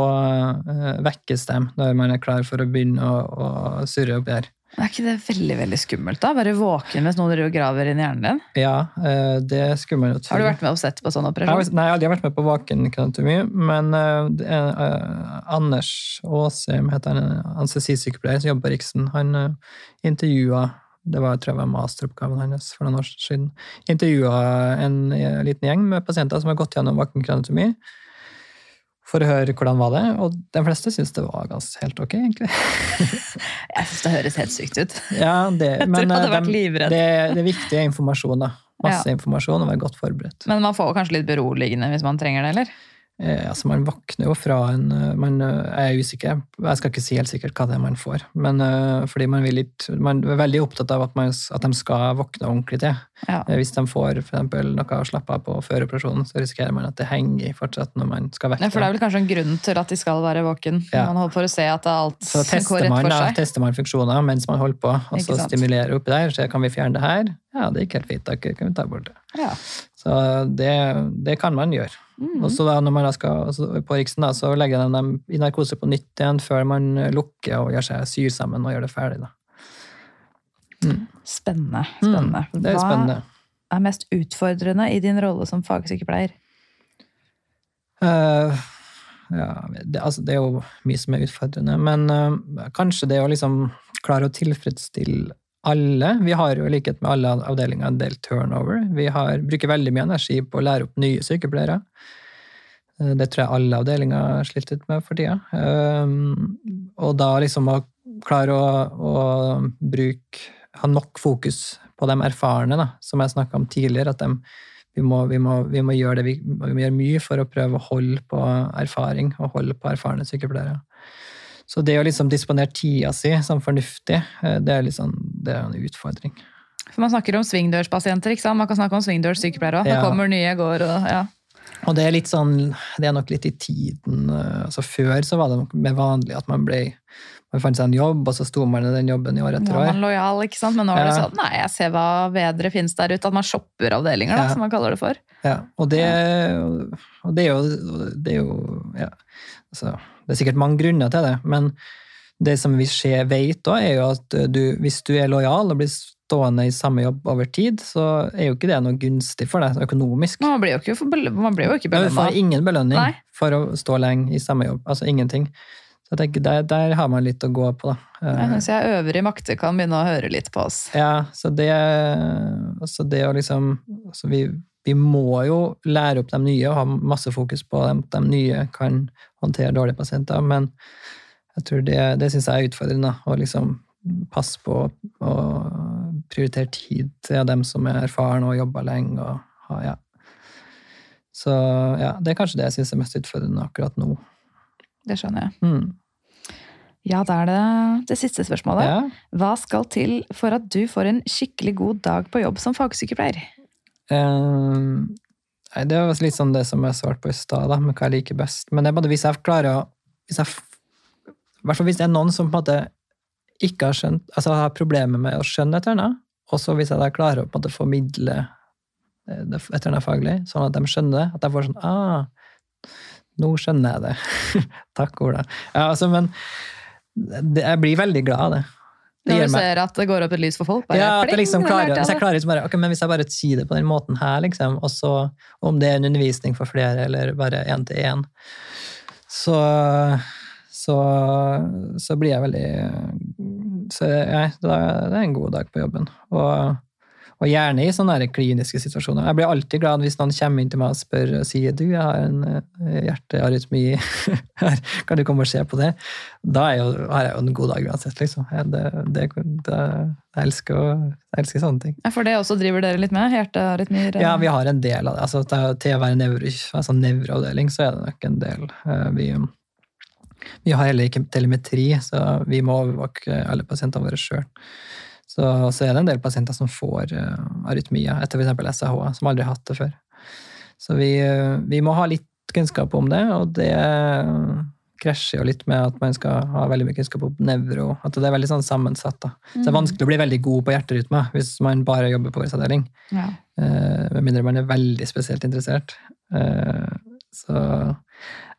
eh, vekkes de når man er klar for å begynne å, å surre oppi her. Er ikke det veldig veldig skummelt? da? Være våken mens noen driver og graver inn hjernen din? Ja, eh, det er skummelt. Har du vært med og sett på sånn operasjon? Nei, jeg har vært med på vakenkanatomi, men eh, er, eh, Anders Aasheim heter han, anestesisykepleier som jobber på Riksen. Han uh, intervjua det var tror jeg var masteroppgaven hans for noen år siden. Intervjua en liten gjeng med pasienter som har gått gjennom vakenkanatomi for å høre hvordan var det og de fleste syns det var ganske helt ok, egentlig. Jeg syns det høres helt sykt ut. Ja, det, men hadde eh, det, det er informasjon, da. Masse informasjon og være godt forberedt. Men man får kanskje litt beroligende hvis man trenger det, eller? Eh, altså Man våkner jo fra en eh, man, eh, Jeg er usikker, jeg skal ikke si helt sikkert hva det er man får. Men fordi man, vil litt, man er veldig opptatt av at, man, at de skal våkne ordentlig til. Ja. Hvis de får for eksempel, noe å slappe av på før operasjonen, så risikerer man at det henger i fortsatt når man skal Nei, Ja, for det er vel kanskje en grunn til at de skal være våken. Ja. Man holder for å se at alt Så går rett for for da, seg. tester man funksjoner mens man holder på, og så stimulerer oppi der. Så kan vi fjerne det her? Ja, det gikk helt fint. Da kan vi ta bort det. Ja. Så det, det kan man gjøre. Mm. Og så da når man da skal, altså på Riksen da, så legger de dem i narkose på nytt igjen før man lukker og gjør seg syr sammen og gjør det ferdig. Da. Spennende. spennende. Mm, det er spennende. Hva er mest utfordrende i din rolle som fagsykepleier? Uh, ja, det, altså, det er jo mye som er utfordrende, men uh, kanskje det å liksom klare å tilfredsstille alle. Vi har jo i likhet med alle avdelinger en del turnover. Vi har, bruker veldig mye energi på å lære opp nye sykepleiere. Eh, Det tror jeg alle avdelinger har slitt ut med for tida. Um, og da liksom å klare å, å bruke Ha nok fokus på de erfarne, da, som jeg snakka om tidligere. at de, vi, må, vi, må, vi må gjøre det vi, vi må gjøre mye for å prøve å holde på erfaring og holde på erfarne sykepleiere. Så det å liksom disponere tida si som fornuftig, eh, det er, liksom, det er en utfordring. For Man snakker om svingdørspasienter. ikke sant? Man kan snakke om svingdørssykepleiere òg. Ja. Det kommer nye, går og ja. Og det er litt sånn, det er nok litt i tiden. eh, altså Før så var det nok mer vanlig at man ble man fant seg en jobb, og så sto man i den jobben i år etter er år. man lojal, ikke sant? Men nå er det Ja. sånn nei, jeg ser hva bedre finnes der ute. At man shopper avdelinger, da, Ja. som man kaller det for. Ja, og det, og det er jo, det er jo ja, altså, Det er sikkert mange grunner til det, men det som vi ser, vet da, er jo at du, hvis du er lojal og blir stående i samme jobb over tid, så er jo ikke det noe gunstig for deg økonomisk. Man blir jo ikke, man blir jo ikke Du får ingen belønning Nei. for å stå lenge i samme jobb. Altså ingenting. Så jeg tenker, der, der har man litt å gå på. da. Jeg Eh, syns jeg øvrig makter kan begynne å høre litt på oss. Ja, så det, så det å liksom altså vi, vi må jo lære opp de nye og ha masse fokus på at de nye kan håndtere dårlige pasienter, men jeg tror det, det syns jeg er utfordrende. Å liksom passe på å prioritere tid til dem som er erfarne og jobber lenge. Og, ja. Så ja, det er kanskje det jeg syns er mest utfordrende akkurat nå. Det skjønner jeg. Mm. Ja, da er det det siste spørsmålet. Ja. Hva skal til for at du får en skikkelig god dag på jobb som fagsykepleier? Eh, nei, det var litt sånn det som jeg svarte på i stad, med hva jeg liker best. Men det er bare hvis jeg klarer å hvis jeg, hvert fall hvis det er noen som på en måte ikke har skjønt, altså har problemer med å skjønne et eller annet, og så hvis jeg da klarer å på en måte formidle eh, det et eller annet faglig, sånn at de skjønner det, at jeg får sånn ah, nå skjønner jeg det. Takk, Ola. Ja, altså, men det, jeg blir veldig glad av det. Det Når du ser at det går opp et lys for folk? Bare, ja, at jeg liksom klarer, hvis jeg det. klarer liksom bare, ok, men hvis jeg bare sier det på den måten her, liksom, og så om det er en undervisning for flere, eller bare én til én, så, så, så blir jeg veldig så ja, da er en god dag på jobben. Og, og gjerne i sånne kliniske situasjoner. Jeg blir alltid glad hvis noen kommer inn til meg og spør og sier du, jeg har en eh, hjertearytmi her, kan du komme og se på det? Da er jo, har jeg jo en god dag uansett, liksom. Jeg, det, det, det, jeg, elsker, jeg elsker sånne ting. Ja, For det også driver dere litt med? Hjertearytmier? Ja, vi har en del av det. Altså, til- å være nevro, altså nevroavdeling, så er det nok en del. Eh, Vi, vi har heller ikke telemetri, så vi må overvåke alle pasientene våre sjøl. Så, så er det en del pasienter som får uh, arytmia etter f.eks. SAH, som aldri har hatt det før. Så vi, uh, vi må ha litt kunnskap om det, og det eh, krasjer jo litt med at man skal ha veldig mye kunnskap om nevro. At det er veldig sånn sammensatt. Da. Så det er vanskelig å bli veldig god på hjerterytme hvis man bare jobber på årsavdeling. Ja. Uh, Med mindre man er veldig spesielt interessert. Uh, Så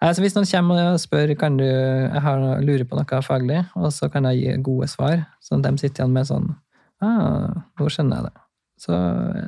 altså hvis noen kommer og spør kan du, jeg har, lurer på noe faglig, og så kan jeg gi gode svar, sånn at de sitter igjen med sånn ah, Nå skjønner jeg det. Så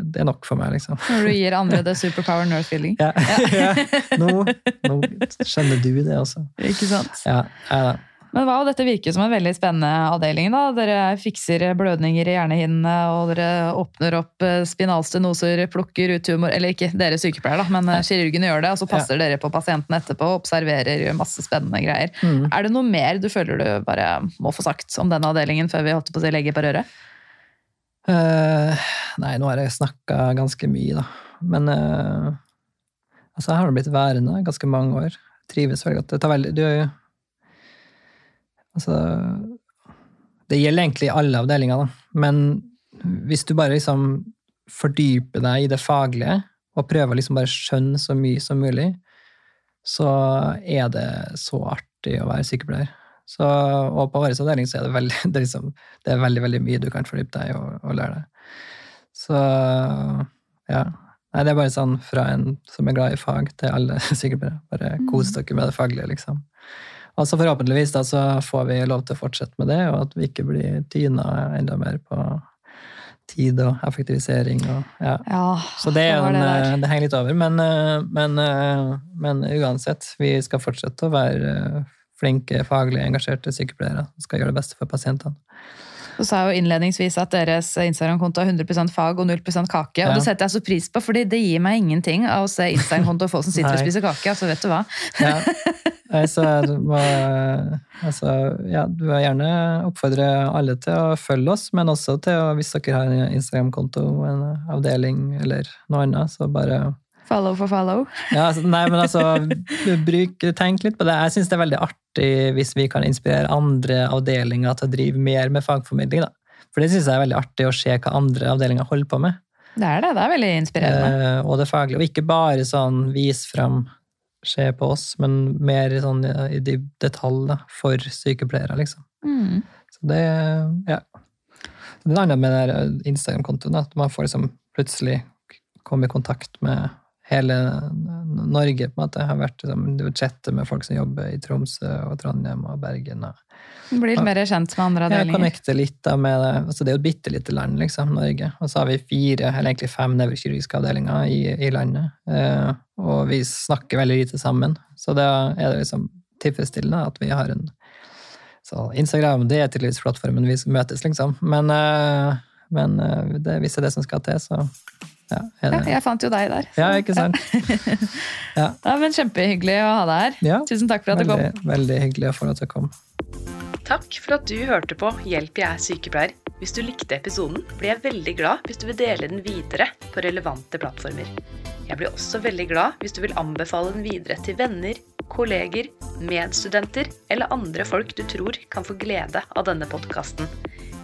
det er nok for meg, liksom. Når du gir andre det superpower nurse feeling. Ja, ja. Nå, nå skjønner du det også. Ikke sant? Ja, ja. Men wow, dette virker som en veldig spennende avdeling. da. Dere fikser blødninger i hjernehinnene, og dere åpner opp eh, spinalstenoser, plukker ut tumor Eller ikke dere sykepleiere, da, men eh, kirurgene gjør det. Og så passer dere på pasienten etterpå, og observerer, gjør masse spennende greier. Mm. Er det noe mer du føler du bare må få sagt om denne avdelingen før vi holdt på å si legger på røret? Eh, nei, nå har jeg snakka ganske mye, da. Men uh, altså, jeg har blitt værende ganske mange år. Trives veldig godt. Det tar veldig Du Altså Det gjelder egentlig alle avdelinger, da. Men hvis du bare liksom fordyper deg i det faglige, og prøver liksom bare skjønne så mye som mulig, så er det så artig å være sykepleier. Så, og på vår avdeling så er det veldig, det er liksom, det er veldig, veldig mye du kan fordype deg i og, og lære deg. Så ja. Nei, det er bare sånn fra en som er glad i fag, til alle sykepleiere. Bare kos dere med det faglige, liksom. Og så forhåpentligvis da, så får vi lov til å fortsette med det, og at vi ikke blir tyna enda mer på tid og effektivisering og ja. Ja, Så det, en, det det henger litt over. Men, eh, men, eh, men uansett, vi skal fortsette å være eh, flinke, faglig engasjerte sykepleiere. som skal gjøre det beste for pasientene. Du sa jo innledningsvis at deres Instagram-konto er 100% fag og 0% kake. Og det setter jeg så pris på, fordi det gir meg ingenting av å se Instagram-konto og folk som sitter og spiser kake. altså vet du hva. Ja. Nei, Så du må, altså, ja, du må gjerne oppfordre alle til å følge oss, men også til å, hvis dere har en Instagram-konto, en avdeling eller noe annet, så bare Follow for follow. Ja, altså, nei, men altså, bruk, tenk litt på det. Jeg syns det er veldig artig hvis vi kan inspirere andre avdelinger til å drive mer med fagformidling. Da. For det syns jeg er veldig artig å se hva andre avdelinger holder på med. Det er det. Det er veldig inspirerende. Eh, og det faglige. Og ikke bare sånn vis fram, se på oss, men mer sånn i i detalj da, for sykepleiere, liksom. Mm. Så det ja. Det er annet med Instagram-kontoen, at man får liksom plutselig komme i kontakt med hele Norge, på en måte. Har vært liksom, du chatter med folk som jobber i Tromsø og Trondheim og Bergen. og Blir litt mer kjent med andre jeg Ja, connecte litt da med det. Altså, det er jo et bitte lite land, liksom, Norge. Og så har vi fire, eller egentlig fem nevrokirurgiske avdelinger i, i landet. Eh, og vi snakker veldig lite sammen. Så da er det liksom tilfredsstillende at vi har en så Instagram det er tydeligvis plattformen vi møtes, liksom. Men, eh, men eh, det, hvis det er det som skal til, så ja. Er Ja, jeg fant jo deg der. så- ja ikke sant? Ja, men Kjempehyggelig å ha deg her. Ja, Tusen takk for at du kom. veldig, veldig hyggelig for at jeg kom. Takk for at du hørte på Hjelp, jeg er sykepleier. Hvis du likte episoden, blir jeg veldig glad hvis du vil dele den videre på relevante plattformer. Jeg blir også veldig glad hvis du vil anbefale den videre til venner, kolleger, medstudenter eller andre folk du tror kan få glede av denne podkasten.